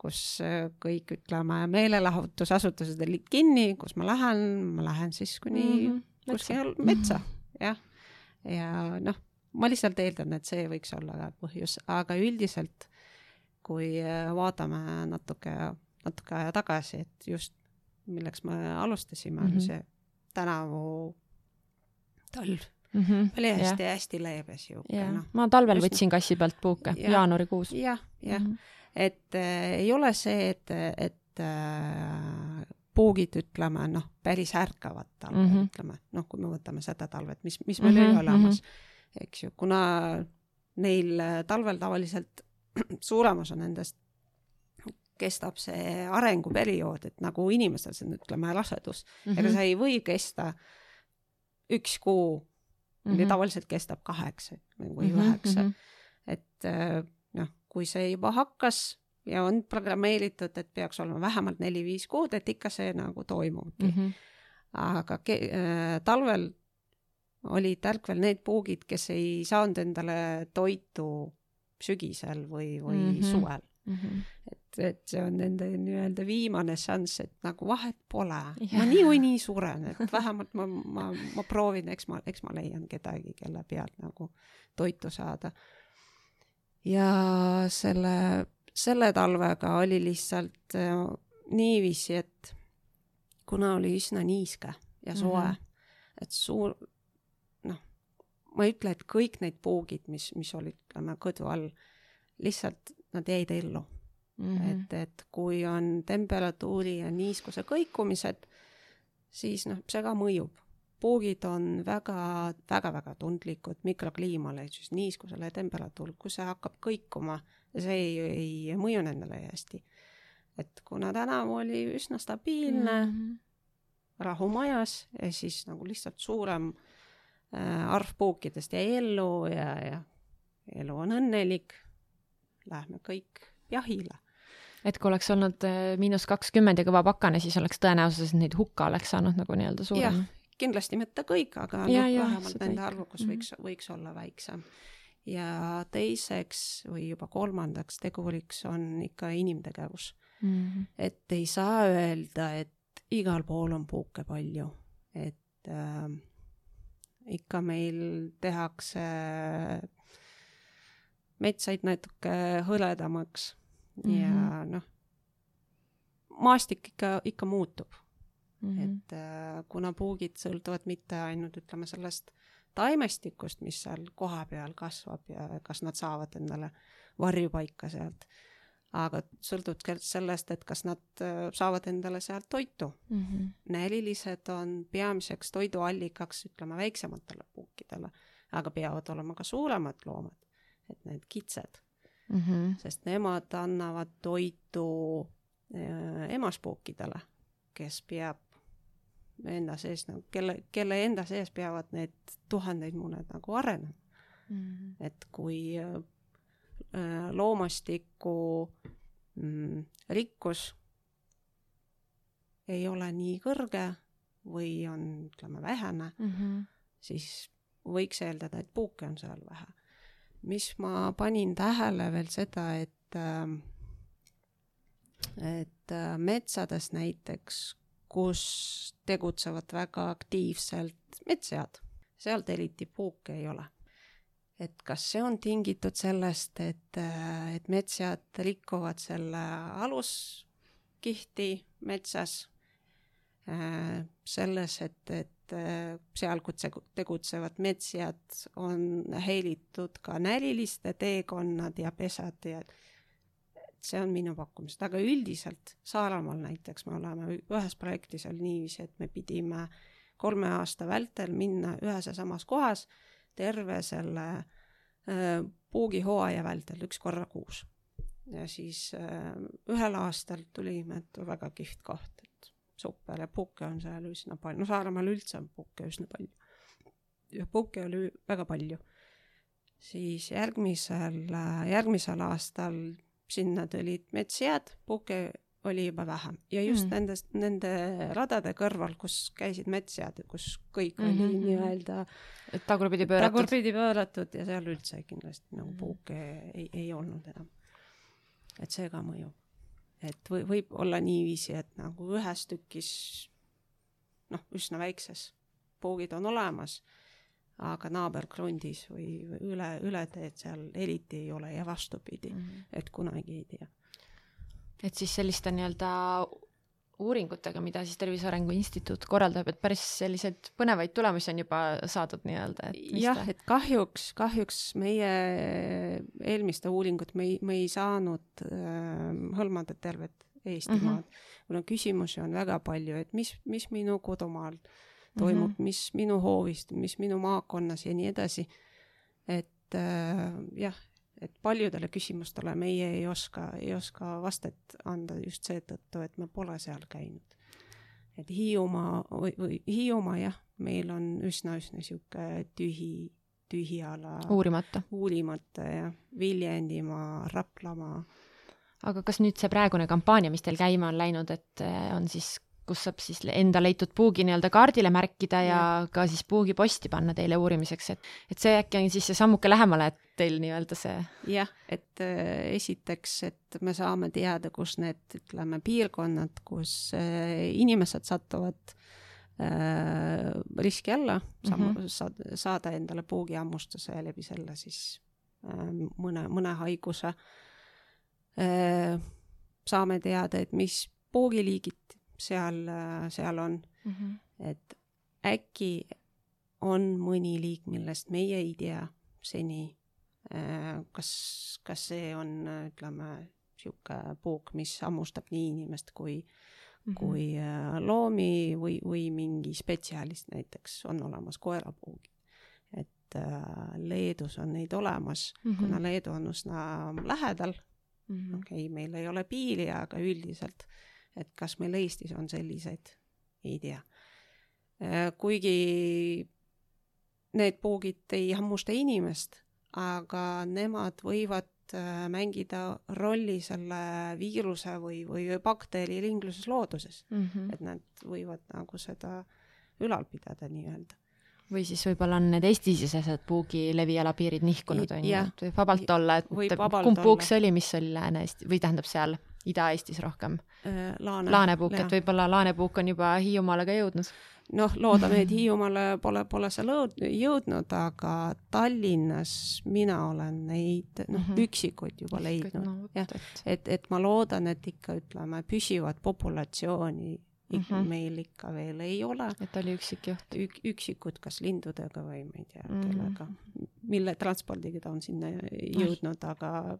kus äh, kõik, ütleme, meelelahutusasutused olid kinni, kus ma lähen, ma lähen siis kuni mm -hmm. kuskil metsa, jah. ja noh, ma lihtsalt eeldan, et see võiks olla põhjus, aga üldiselt kui äh, vaatame natuke, natuke aja tagasi, et just milleks me alustasime mm, -hmm. mhm. see tänavu talv mm. -hmm. oli hästi-hästi leebe siuke, noh. ma talvel võtsin kassi pealt puuke ja, jaanuarikuus. jah, jah mm -hmm et äh, ei ole see, et, et äh, puugid, ütleme noh, päris ärkavad talvel mm, -hmm. ütleme noh, kui me võtame seda talvet, mis, mis meil mm -hmm. oli olemas, mhm. eks ju, kuna neil äh, talvel tavaliselt *clears throat* suurem osa nendest kestab see arenguperiood, et nagu inimestel see on, ütleme, rasedus mm, -hmm. ega see ei või kesta üks kuu mm, -hmm. tavaliselt kestab kaheksa või mhm, üheksa mm -hmm., et äh, kui see juba hakkas ja on programmeeritud, et peaks olema vähemalt neli-viis kuud, et ikka see nagu toimubki mm. -hmm. aga ke-, äh, talvel olid ärkvel need puugid, kes ei saanud endale toitu sügisel või, või mm -hmm. suvel mm. -hmm. et, et see on nende nii-öelda viimane šanss, et nagu vahet pole, ma niikuinii suren, et vähemalt ma, ma, ma proovin, eks ma, eks ma leian kedagi, kelle pealt nagu toitu saada ja selle, selle talvega oli lihtsalt äh, niiviisi, et kuna oli üsna niiske ja soe mm. -hmm. et suur, noh, ma ei ütle, et kõik need puugid, mis, mis olid, ütleme, kõdu all, lihtsalt nad jäid ellu mm. -hmm. et, et kui on temperatuuri ja niiskuse kõikumised, siis noh, see ka mõjub. Puugid on väga, väga, väga tundlikud mikrokliimale, siis niiskusele ja temperatuurile, kui see hakkab kõikuma, see ei, ei, mõju nendele hästi. et kuna tänavu oli üsna stabiilne mm, -hmm. rahu majas ja siis nagu lihtsalt suurem äh, arv puukidest jäi ellu ja, ja elu on õnnelik, lähme kõik jahile et kui oleks olnud äh, miinus kakskümmend ja kõva pakane, siis oleks tõenäosus, et neid hukka oleks saanud nagu nii-öelda suurem. Kindlasti mitte kõik, aga noh, vähemalt nende arvukus mm -hmm. võiks, võiks olla väiksem. ja teiseks või juba kolmandaks teguriks on ikka inimtegevus mm. -hmm. et ei saa öelda, et igal pool on puuke palju, et äh, ikka meil tehakse metsaid natuke hõledamaks mm -hmm. ja noh, maastik ikka, ikka muutub mm. -hmm. et äh, kuna puugid sõltuvad mitte ainult ütleme sellest taimestikust, mis seal kohapeal kasvab ja kas nad saavad endale varjupaika sealt, aga sõltub ka sellest, et kas nad äh, saavad endale sealt toitu mm. -hmm. nälilised on peamiseks toiduallikaks, ütleme, väiksematele puukidele, aga peavad olema ka suuremad loomad, et need kitsed mm, -hmm. sest nemad annavad toitu äh, emaspuukidele, kes peab enda sees nagu, kelle, kelle enda sees peavad need tuhandeid muned nagu arenema mm. -hmm. et kui äh, loomastiku mm, rikkus ei ole nii kõrge või on, ütleme, vähene mm, -hmm. siis võiks eeldada, et puuke on seal vähe mis ma panin tähele veel seda, et ähm, et äh, metsades näiteks, kus tegutsevad väga aktiivselt metssead, sealt eriti puuke ei ole. et kas see on tingitud sellest, et, et metssead rikuvad selle aluskihti metsas, selles, et, et seal, kus tegutsevad metsjad, on häiritud ka näliliste teekonnad ja pesad ja see on minu pakkumised, aga üldiselt Saaremaal näiteks me oleme ühes projektis oli niiviisi, et me pidime kolme aasta vältel minna ühes ja samas kohas terve selle äh, puugihooaja vältel üks korra kuus. ja siis äh, ühel aastal tulime, et väga kihvt koht, super ja puuke on seal üsna palju, no Saaremaal üldse on puuke üsna palju. ja puuke oli väga palju. siis järgmisel, järgmisel aastal sinna tulid metsjääd, puuke oli juba vähem ja just mm. nendest, nende radade kõrval, kus käisid metsjääd, kus kõik mm -hmm. oli mhm. nii-öelda tagurpidi pööratud. tagurpidi pööratud ja seal üldse kindlasti nagu puuke ei, ei olnud enam. et see ka mõjub et või, võib olla niiviisi, et nagu ühes tükis noh, üsna väikses puugid on olemas, aga naaberkrundis või, üle, üle teed seal eriti ei ole ja vastupidi mm, -hmm. et kunagi ei tea. et siis selliste nii-öelda uuringutega, mida siis Tervise Arengu Instituut korraldab, et päris selliseid põnevaid tulemusi on juba saadud nii-öelda, et jah, et kahjuks, kahjuks meie eelmiste uuringut me ei, me ei saanud äh, hõlmada tervet Eestimaad mm. -hmm. kuna küsimusi on väga palju, et mis, mis minu kodumaal toimub mm, -hmm. mis minu hoovist, mis minu maakonnas ja nii edasi. et äh, jah, et paljudele küsimustele meie ei oska, ei oska vastet anda just seetõttu, et me pole seal käinud. et Hiiumaa või, või Hiiumaa jah, meil on üsna-üsna niisugune tühi, tühi ala. uurimata. uurimata jah, Viljandimaa, Raplamaa. aga kas nüüd see praegune kampaania, mis teil käima on läinud, et eh, on siis kus saab siis enda leitud puugi nii-öelda kaardile märkida ja, ka siis puugi posti panna teile uurimiseks, et, et see äkki on siis see sammuke lähemale, et teil nii-öelda see. jah, et äh, esiteks, et me saame teada, kus need, ütleme, piirkonnad, kus äh, inimesed satuvad äh, riski alla mm, -hmm. saada, saada endale puugihammustuse ja läbi selle siis äh, mõne, mõne haiguse äh,. saame teada, et mis puugiliigid seal, seal on mm. -hmm. et äkki on mõni liik, millest meie ei tea seni. kas, kas see on, ütleme, niisugune puuk, mis hammustab nii inimest kui mm, -hmm. kui loomi või, või mingi spetsialist näiteks on olemas koerapuugid. et Leedus on neid olemas mm, -hmm. kuna Leedu on üsna lähedal mm -hmm.. okei okay,, meil ei ole piiri, aga üldiselt, et kas meil Eestis on selliseid, ei tea. Äh, kuigi need puugid ei hammusta inimest, aga nemad võivad äh, mängida rolli selle viiruse või, või bakteri ringluses looduses mm. -hmm. et nad võivad nagu seda ülal pidada nii-öelda või siis võib-olla on need Eesti-sisesed puugi leviala piirid nihkunud, on ju, et võib vabalt olla, et kumb puuk see oli, mis oli Lääne-Eesti või tähendab seal Ida-Eestis rohkem? Äh, laane. laanepuuk, et võib-olla laanepuuk on juba Hiiumaale ka jõudnud? noh, loodame, et *laughs* Hiiumaale pole, pole see lõud-, jõudnud, aga Tallinnas mina olen neid noh mm -hmm., üksikuid juba leidnud no,. jah, et, et ma loodan, et ikka ütleme, püsivat populatsiooni mm -hmm. meil ikka veel ei ole. et oli üksik juht Ük,? üksikud, kas lindudega või ma ei tea mm, -hmm. kellega, mille transpordiga ta on sinna jõudnud, aga,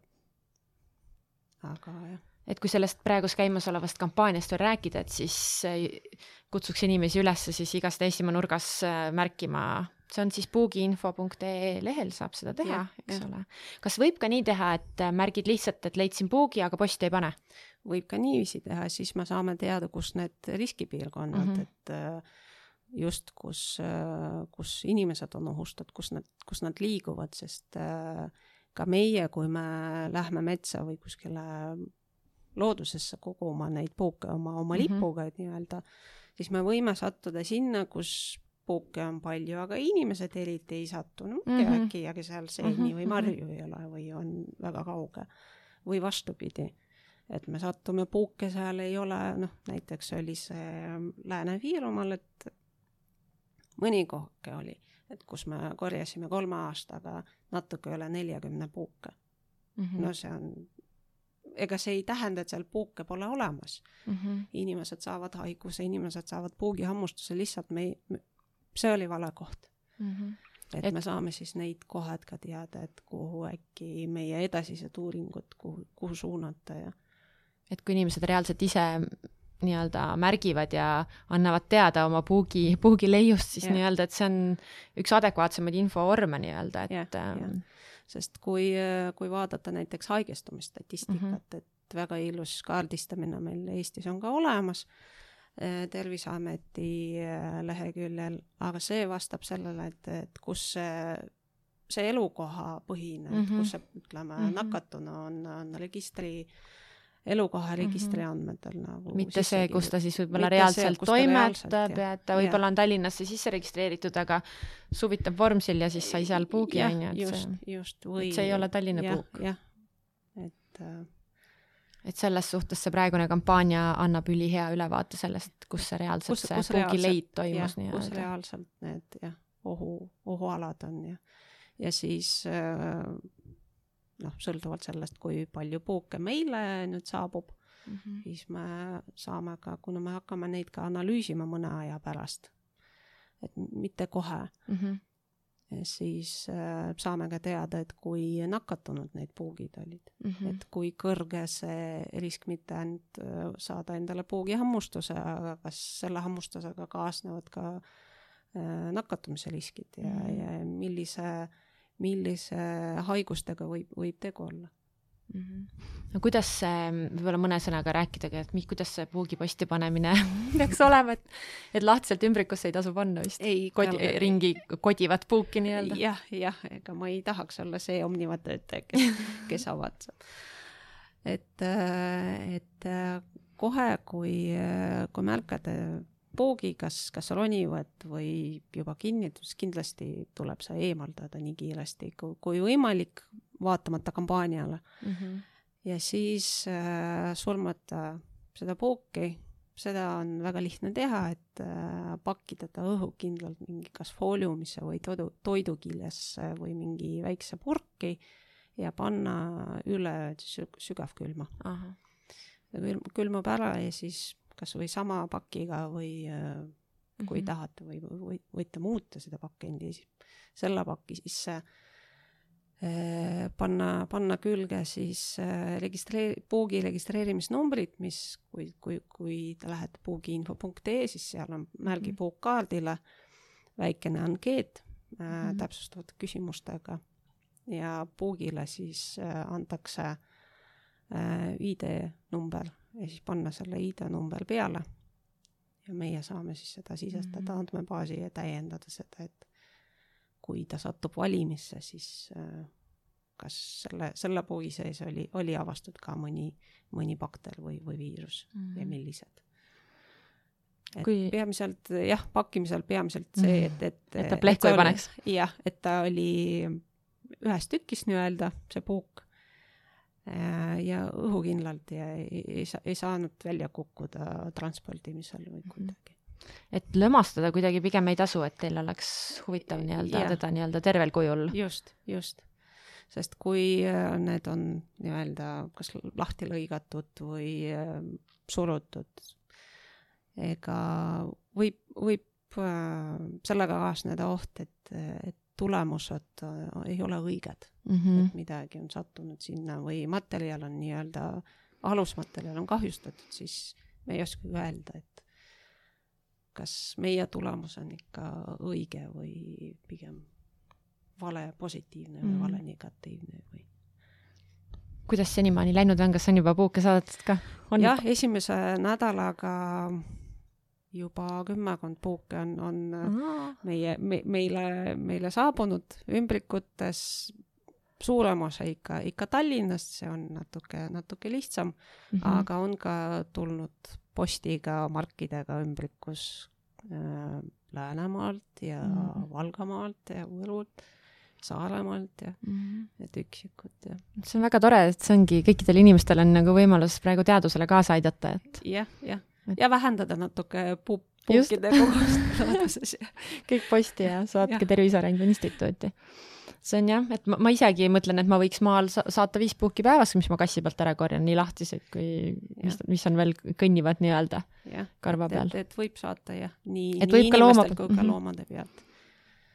aga jah et kui sellest praegust käimasolevast kampaaniast veel rääkida, et siis äh, kutsuks inimesi üles siis igast Eestimaa nurgas äh, märkima, see on siis puugiinfo.ee lehel saab seda teha, eks ja. ole. kas võib ka nii teha, et äh, märgid lihtsalt, et leidsin puugi, aga posti ei pane? võib ka niiviisi teha, siis me saame teada, kus need riskipiirkonnad mm, -hmm. et just kus, kus inimesed on ohustatud, kus nad, kus nad liiguvad, sest ka meie, kui me lähme metsa või kuskile loodusesse koguma neid puuke oma, oma mm -hmm. lipuga, et nii-öelda, siis me võime sattuda sinna, kus puuke on palju, aga inimesed eriti ei satu, no ma ei tea mm -hmm., äkki jääge seal seeni mm -hmm. või marju ei ole või on väga kauge. või vastupidi, et me sattume, puuke seal ei ole, noh, näiteks oli see Lääne-Viirumaal, et mõni kohke oli, et kus me korjasime kolme aastaga natuke üle neljakümne puuke mm. -hmm. no see on ega see ei tähenda, et seal puuke pole olemas mm. -hmm. inimesed saavad haiguse, inimesed saavad puugihammustuse, lihtsalt me ei, see oli vale koht mm. -hmm. et, et me saame siis neid kohad ka teada, et kuhu äkki meie edasised uuringud, kuhu, kuhu suunata ja. et kui inimesed reaalselt ise nii-öelda märgivad ja annavad teada oma puugi, puugileiust, siis nii-öelda, et see on üks adekvaatsemaid infovorme nii-öelda, et ähm, sest kui, kui vaadata näiteks haigestumisstatistikat mm, -hmm. et väga ilus kaardistamine meil Eestis on ka olemas eh, Terviseameti eh, leheküljel, aga see vastab sellele, et, et kus see, see elukohapõhine mm, -hmm. et kus see, ütleme mm, -hmm. nakatunu on, on registri äh, elukoharegistri mm -hmm. andmetel nagu. mitte see, kus ta siis võib-olla reaalselt see, toimetab ja et ta võib-olla on Tallinnasse sisse registreeritud, aga suvitab Vormsil ja siis sai seal puugi on ju, et just, see, või, see ei ole Tallinna ja, puuk. jah, et äh, et selles suhtes see praegune kampaania annab ülihea ülevaate sellest, kus see reaalselt kus, see puugileid toimus nii-öelda. kus reaalselt need jah, ohu, ohualad on ja, ja siis äh, noh, sõltuvalt sellest, kui palju puuke meile nüüd saabub mm, -hmm. siis me saame ka, kuna me hakkame neid ka analüüsima mõne aja pärast, et mitte kohe mm, -hmm. siis äh, saame ka teada, et kui nakatunud need puugid olid mm, -hmm. et kui kõrge see risk mitte ainult äh, saada endale puugihammustuse, aga kas selle hammustusega kaasnevad ka äh, nakatumise riskid ja mm, -hmm. ja millise äh, millise haigustega võib, võib tegu olla mm. -hmm. no kuidas see, võib-olla mõne sõnaga rääkidagi, et mis, kuidas see puugiposti panemine *laughs* peaks olema, et, et lahtiselt ümbrikusse ei tasu panna vist? ei, kodi, ringi kodivat puuki nii-öelda? jah, jah, ega ma ei tahaks olla see Omniva töötaja, kes, *laughs* kes avatseb. et, et kohe, kui, kui märkate poogi, kas, kas ronivad või juba kinnitus, kindlasti tuleb see eemaldada nii kiiresti kui, kui võimalik, vaatamata kampaaniale mm. -hmm. ja siis äh, surmata seda pooki, seda on väga lihtne teha, et äh, pakkida ta õhukindlalt mingi kas fooliumisse või toidu, toidukiljesse või mingi väikse purki ja panna üle sügavkülma. külmub ära ja siis kas või sama pakiga või äh, kui Mhm. tahate või, või võite muuta seda pakendi siis selle paki sisse eh, panna, panna külge siis eh, registreeri-, puugi registreerimisnumbrid, mis, kui, kui, kui te lähete puugiinfo.ee, siis seal on märgi Mhm. puukkaardile väikene ankeet äh, Mhm. täpsustavate küsimustega ja puugile siis äh, antakse äh, ID-number ja siis panna selle ID-number peale. ja meie saame siis seda sisestada Mhm. andmebaasi ja täiendada seda, et kui ta satub valimisse, siis äh, kas selle, selle puugi sees oli, oli avastatud ka mõni, mõni bakter või, või viirus ja millised. et Kui- peamiselt jah, pakkimisel peamiselt see, et, et Et ta plehku ei paneks. jah, et ta oli ühest tükist nii-öelda, see puuk. Ja õhukindlalt ja ei, ei, ei saanud välja kukkuda transpordimisel või Mhm. kuidagi. et lömastada kuidagi pigem ei tasu, et teil oleks huvitav nii-öelda teda nii-öelda tervel kujul. just, just. sest kui äh, need on nii-öelda kas lahti lõigatud või äh, surutud, ega võib, võib äh, sellega kaasneda oht, et, et tulemused äh, ei ole õiged mm. et -hmm. midagi on sattunud sinna või materjal on nii-öelda, alusmaterjal on kahjustatud, siis me ei oska öelda, et kas meie tulemus on ikka õige või pigem vale positiivne või Mhm. vale negatiivne või. kuidas senimaani läinud on, kas on juba puuke saadetud ka? jah, esimese nädalaga juba kümmekond puuke on, on Aa, meie me,, meile, meile saabunud ümbrikutes suurem osa ikka, ikka Tallinnast, see on natuke, natuke lihtsam mm. -hmm. aga on ka tulnud postiga, markidega ümbrikus äh, Läänemaalt ja mm. -hmm. Valgamaalt ja Võrult, Saaremaalt ja Mhm. et üksikud ja see on väga tore, et see ongi, kõikidel inimestel on nagu võimalus praegu teadusele kaasa aidata, et jah, jah Et- ja vähendada natuke pu-, puukide kogust *laughs* looduses kõik posti ja saatke. Tervise Arengu Instituuti. see on jah, et ma, ma isegi mõtlen, et ma võiks maal sa saata viis puuki päevas, mis ma kassi pealt ära korjan, nii lahtised kui, mis, mis on veel kõnnivad nii-öelda karva peal et, võib saata jah, nii, Et nii inimestel kui ka mhm. loomade pealt.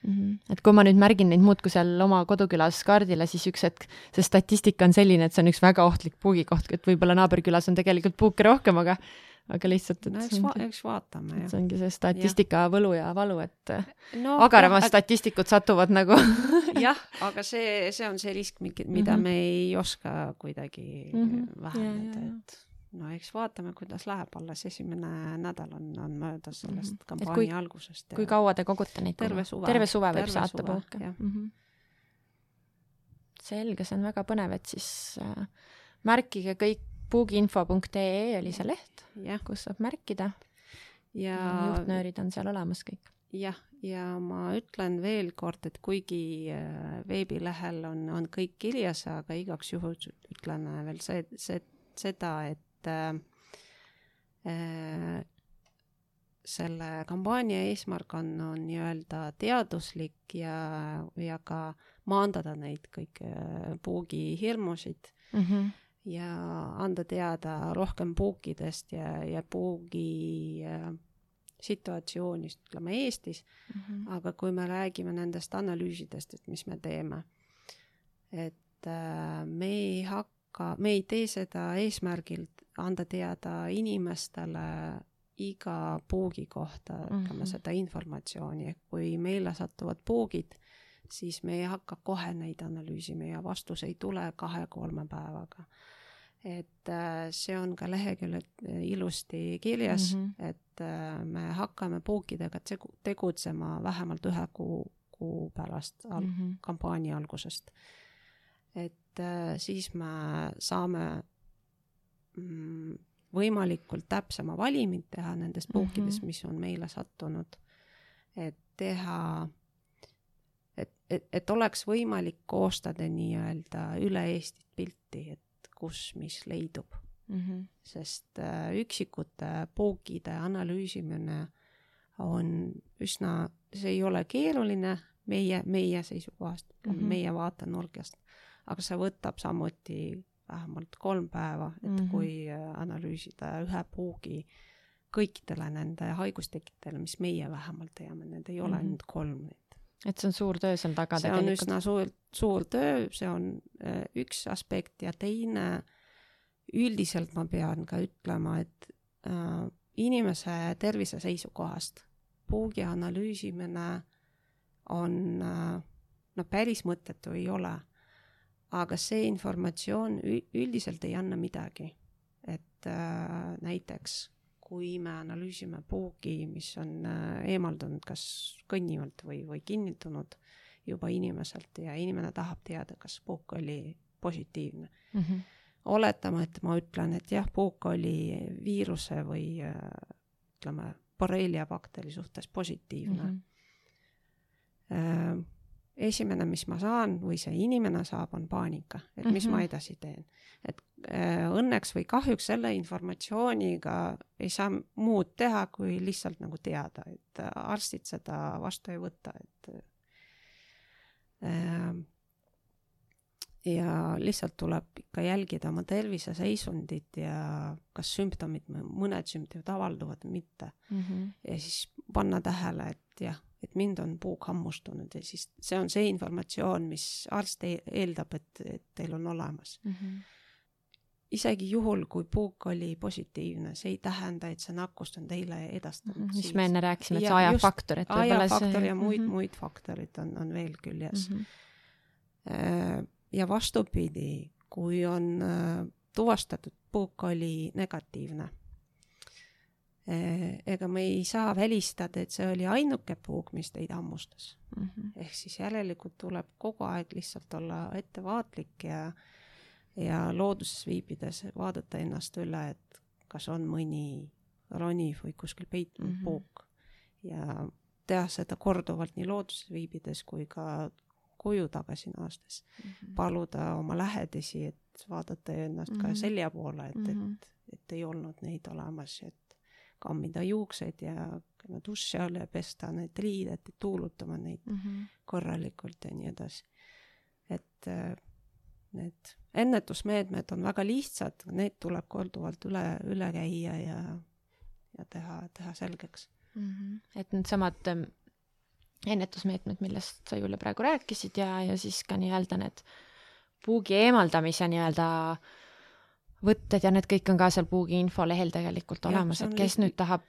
mm. -hmm. et kui ma nüüd märgin neid muudkui seal oma kodukülas kaardile, siis üks hetk see statistika on selline, et see on üks väga ohtlik puugikoht, et võib-olla naaberkülas on tegelikult puuke rohkem, aga aga lihtsalt, et no eks va-, eks vaatame jah. see ongi see statistika võlu ja valu, et no, agaramad statistikud satuvad nagu *laughs* jah, aga see, see on see risk, mida Mhm. me ei oska kuidagi Mhm. vähendada Ja, ja, ja. et no eks vaatame, kuidas läheb, alles esimene nädal on, on möödas sellest Mhm. Et kampaania kui- algusest. kui kaua te kogute neid Terve suve. terve suve võib Terve saata jah. mm? -hmm. selge, see on väga põnev, et siis äh, märkige kõik puugiinfo.ee oli see leht, kus saab märkida ja juhtnöörid on seal olemas kõik. jah, ja ma ütlen veel kord, et kuigi äh, veebilehel on, on kõik kirjas, aga igaks juhuks ütlen äh, veel see, see, seda, et äh, äh, selle kampaania eesmärk on, on nii-öelda teaduslik ja, ja ka maandada neid kõiki puugihirmusid mm. -hmm. Ja anda teada rohkem puukidest ja, ja puugi äh, situatsioonist, ütleme Eestis, Mm -hmm. aga kui me räägime nendest analüüsidest, et mis me teeme, et äh, me ei hakka, me ei tee seda eesmärgil anda teada inimestele iga puugi kohta mm, -hmm. ütleme seda informatsiooni, kui meile satuvad puugid, siis me ei hakka kohe neid analüüsima ja vastus ei tule kahe-kolme päevaga. et äh, see on ka leheküljel ilusti kirjas mm. -hmm. et äh, me hakkame puukidega tegu, tegutsema vähemalt ühe kuu, kuu pärast al- mm, Mm -hmm. kampaania algusest. et äh, siis me saame mm, võimalikult täpsema valimi teha nendest puukidest mm. -hmm. mis on meile sattunud. et teha, et, et, oleks võimalik koostada nii-öelda üle Eestit pilti, et kus, mis leidub Mm -hmm. sest äh, üksikute puukide analüüsimine on üsna, see ei ole keeruline meie, meie seisukohast mm. -hmm. meie vaatenurgast, aga see võtab samuti vähemalt kolm päeva, et mm. -hmm. kui äh, analüüsida ühe puugi kõikidele nende haigustekitele, mis meie vähemalt teame, need ei ole Mhm. ainult kolm. Et see on suur töö seal taga see on tegelikult. üsna suur, suur töö, see on äh, üks aspekt ja teine, üldiselt ma pean ka ütlema, et äh, inimese tervise seisukohast puugi analüüsimine on äh, no päris mõttetu ei ole. aga see informatsioon üldiselt ei anna midagi. et äh, näiteks kui me analüüsime puugi, mis on äh, eemaldunud kas kõnnivalt või, või kinnitunud juba inimeselt ja inimene tahab teada, kas puuk oli positiivne. mm. -hmm. oletame, et ma ütlen, et jah, puuk oli viiruse või äh, ütleme, borrelia bakteri suhtes positiivne Mm -hmm. esimene, mis ma saan või see inimene saab, on paanika, et mis mm -hmm. ma Mhm. edasi teen. et õnneks või kahjuks selle informatsiooniga ei saa muud teha, kui lihtsalt nagu teada, et äh, arstid seda vastu ei võta, et äh, ja lihtsalt tuleb ikka jälgida oma terviseseisundit ja kas sümptomid, mõned sümptomid avalduvad või mitte Mm -hmm. ja siis panna tähele, et jah, et mind on puuk hammustunud ja siis see on see informatsioon, mis arst e- eeldab, et, et teil on olemas. Mm -hmm. Isegi juhul, kui puuk oli positiivne, see ei tähenda, et see nakkust on teile edastanud Mhm. mis siis. me enne rääkisime, et see ajafaktor, et võib-olla ajafaktor see ja muid mm. -hmm. muid faktorid on, on veel küljes mm. -hmm. ja vastupidi, kui on äh, tuvastatud puuk oli negatiivne, ega me ei saa välistada, et see oli ainuke puuk, mis teid hammustas. Mhm. ehk siis järelikult tuleb kogu aeg lihtsalt olla ettevaatlik ja ja looduses viibides vaadata ennast üle, et kas on mõni roniv või kuskil peitunud mm Mhm. -hmm. puuk ja teha seda korduvalt nii looduses viibides kui ka koju tagasi naastes. Mhm. paluda oma lähedasi, et vaadata ennast mm -hmm. Mhm. ka selja poole, et mm, -hmm. Mhm. et, et ei olnud neid olemas, et kammida juuksed ja käima duši all ja pesta need riided, tuulutama neid Mhm. korralikult ja nii edasi. et äh, need ennetusmeetmed on väga lihtsad, need tuleb korduvalt üle, üle käia ja, ja teha, teha selgeks. Mhm. et needsamad ähm, ennetusmeetmed, millest sa, Julia, praegu rääkisid ja, ja siis ka nii-öelda need puugi eemaldamise nii-öelda võtted ja need kõik on ka seal puugi infolehel tegelikult olemas, et kes liht- nüüd tahab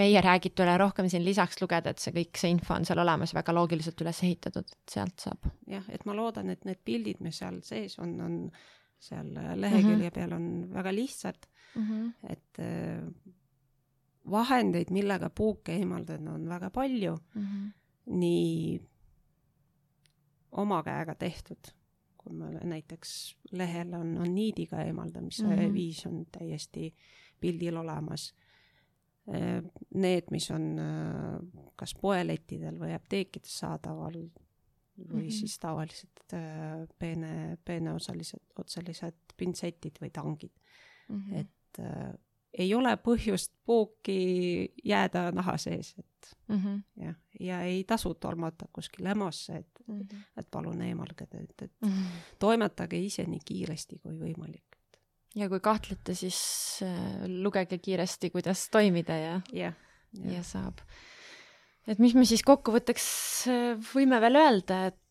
meie räägitule rohkem siin lisaks lugeda, et see kõik, see info on seal olemas, väga loogiliselt üles ehitatud, et sealt saab. jah, et ma loodan, et need pildid, mis seal sees on, on seal lehekülje mm -hmm. peal on väga lihtsad, et äh, vahendeid, millega puuke eemaldada, on väga palju. Nii oma käega tehtud, kui me näiteks lehel on, on niidiga eemaldamise mm. -hmm. viis on täiesti pildil olemas. Need, mis on äh, kas poelettidel või apteekides saadaval või mm. -hmm. siis tavalised äh, peene, peeneosalised, otselised pintsetid või tangid mm, -hmm. et äh, ei ole põhjust puuki jääda naha sees, et mm -hmm. jah, ja ei tasu tormata kuskil EMO-sse, et mm, -hmm. et palun eemalge, et, et mm -hmm. toimetage ise nii kiiresti kui võimalik. ja kui kahtlete, siis äh, lugege kiiresti, kuidas toimida ja jah, ja saab. et mis me siis kokkuvõtteks äh, võime veel öelda, et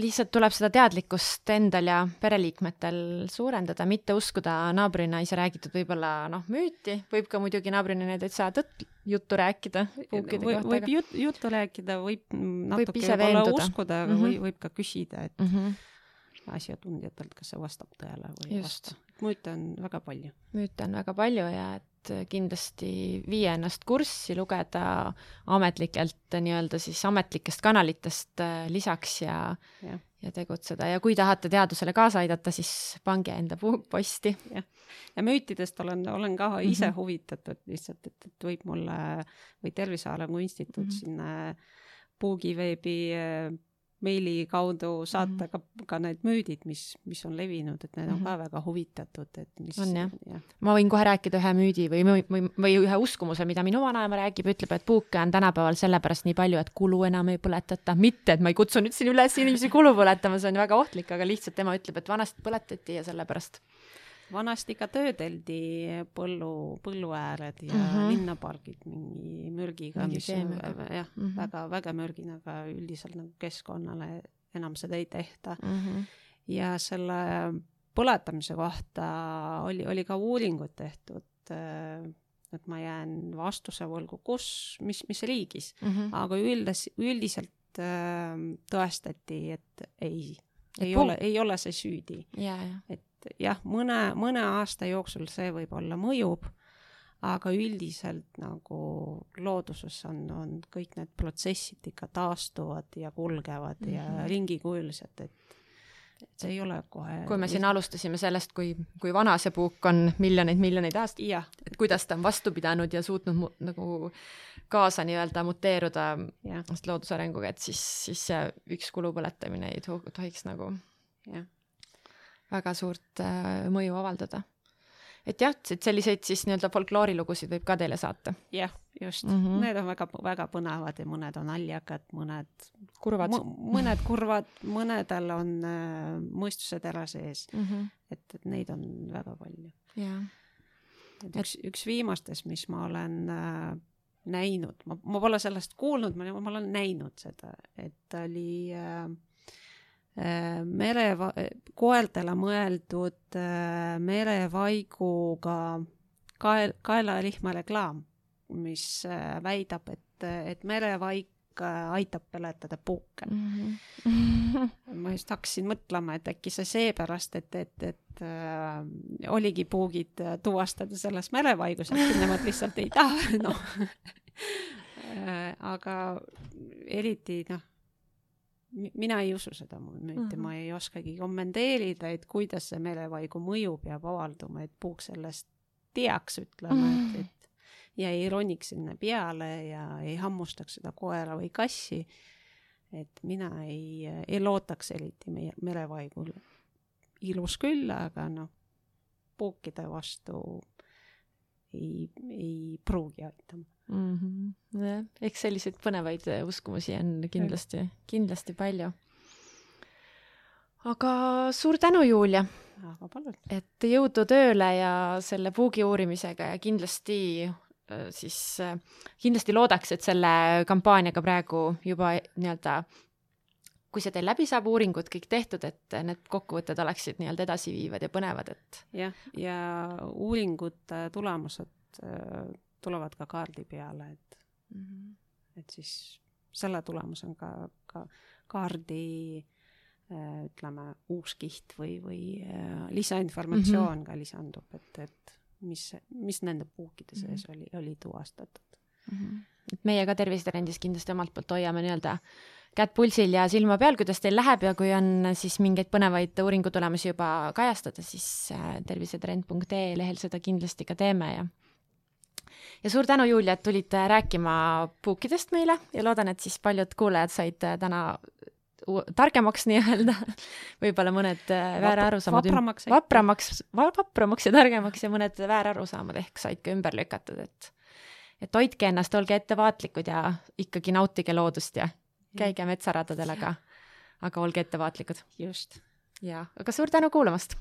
lihtsalt tuleb seda teadlikkust endal ja pereliikmetel suurendada, mitte uskuda naabrinaise räägitud võib-olla noh, müüti, võib ka muidugi naabrinaine täitsa tõtt juttu rääkida võib jut, juttu rääkida, võib natuke ise võib-olla uskuda, aga Mhm. või võib ka küsida, et mm -hmm. asjatundjatelt, kas see vastab tõele või ei vasta. müüte on väga palju. müüte on väga palju ja et kindlasti viia ennast kurssi, lugeda ametlikelt nii-öelda siis ametlikest kanalitest äh, lisaks ja, Jah. ja tegutseda ja kui tahate teadusele kaasa aidata, siis pange enda posti. ja müütidest olen, olen ka ise Mhm. huvitatud lihtsalt, et, et võib mulle või Tervise Arengu Instituut Mhm. sinna puugiveebi äh, meili kaudu saata Mhm. ka, ka need müüdid, mis, mis on levinud, et need on Mhm. ka väga huvitatud, et mis On jah. jah. ma võin kohe rääkida ühe müüdi või, või, või, või ühe uskumuse, mida minu vanaema räägib, ütleb, et puuke on tänapäeval sellepärast nii palju, et kulu enam ei põletata. mitte, et ma ei kutsu nüüd siin üles inimesi kulu põletama, see on väga ohtlik, aga lihtsalt tema ütleb, et vanasti põletati ja sellepärast vanasti ka töödeldi põllu, põlluääred ja mm -hmm. linnapargid mingi mürgiga, mis keemiaga. äh, jah mm. -hmm. väga, väga mürgine, aga üldiselt nagu keskkonnale enam seda ei tehta. Mhm. ja selle põletamise kohta oli, oli ka uuringud tehtud, et ma jään vastuse võlgu, kus, mis, mis riigis, Mhm. aga üldas, üldiselt äh, tõestati, et ei, ei ole, ei ole see süüdi ja, ja. et jah, mõne, mõne aasta jooksul see võib-olla mõjub, aga üldiselt nagu looduses on, on kõik need protsessid ikka taastuvad ja kulgevad mm -hmm. ja Mhm. ringikujulised, et et see ei ole kohe kui me siin alustasime sellest, kui, kui vana see puuk on, miljoneid-miljoneid aastaid, et kuidas ta on vastu pidanud ja suutnud mu, nagu kaasa nii-öelda muteeruda looduse arenguga, et siis, siis see üks kulu põletamine ei to- tohiks nagu jah, väga suurt äh, mõju avaldada. et jah, et selliseid siis nii-öelda folkloorilugusid võib ka teile saata. jah, just mm. -hmm. need on väga, väga põnevad ja mõned on naljakad, mõned kurvad mõned kurvad, mõnedel on äh, mõistusetera sees, mm. -hmm. et, et neid on väga palju. jaa. et üks, üks viimastest, mis ma olen äh, näinud, ma, ma pole sellest kuulnud, ma, olen näinud seda, et oli äh, mere, koertele mõeldud äh, merevaiguga kael, kaelarihma reklaam, mis äh, väidab, et, et merevaik äh, aitab peletada puuke Mm -hmm. ma just hakkasin mõtlema, et äkki see seepärast, et, et, et äh, oligi puugid äh, tuvastada selles merevaigus, äkki nemad lihtsalt ei taha, noh *laughs* äh, aga eriti noh, mina ei usu seda müüti mm, -hmm. Mhm. ma ei oskagi kommenteerida, et kuidas see merevaigu mõju peab avalduma, et puuk sellest teaks, ütleme, et, et ja ei roniks sinna peale ja ei hammustaks seda koera või kassi et mina ei, ei loodaks eriti meie merevaigul. ilus küll, aga noh, puukide vastu ei, ei pruugi aitama. mm. -hmm. jah, eks selliseid põnevaid äh, uskumusi on kindlasti, kindlasti palju. aga suur tänu, Julia, aga palun. et jõudu tööle ja selle puugi uurimisega ja kindlasti äh, siis äh, kindlasti loodaks, et selle kampaaniaga praegu juba nii-öelda kui see teil läbi saab, uuringud kõik tehtud, et need kokkuvõtted oleksid nii-öelda edasiviivad ja põnevad, et jah, ja uuringute tulemused äh, tulevad ka kaardi peale, et mm, -hmm. et siis selle tulemusel ka, ka kaardi äh, ütleme, uus kiht või, või äh, lisainformatsioon mm -hmm. ka lisandub, et, et mis, mis nende puukide sees mm -hmm. oli, oli tuvastatud mm. -hmm. et meie ka Tervisetrendis kindlasti omalt poolt hoiame nii-öelda kätt pulsil ja silma peal, kuidas teil läheb ja kui on siis mingeid põnevaid uuringutulemusi juba kajastada, siis tervisetrend.ee lehel seda kindlasti ka teeme ja ja suur tänu, Julia, et tulid rääkima puukidest meile ja loodan, et siis paljud kuulajad said täna targemaks *laughs* nii-öelda, võib-olla mõned väärarusaamad vapramaks, vapramaks, vapramaks ja targemaks ja mõned väärarusaamad ehk said ka ümber lükatud, et et hoidke ennast, olge ettevaatlikud ja ikkagi nautige loodust ja käige metsaradadel, aga, aga olge ettevaatlikud. just. jaa, aga suur tänu kuulamast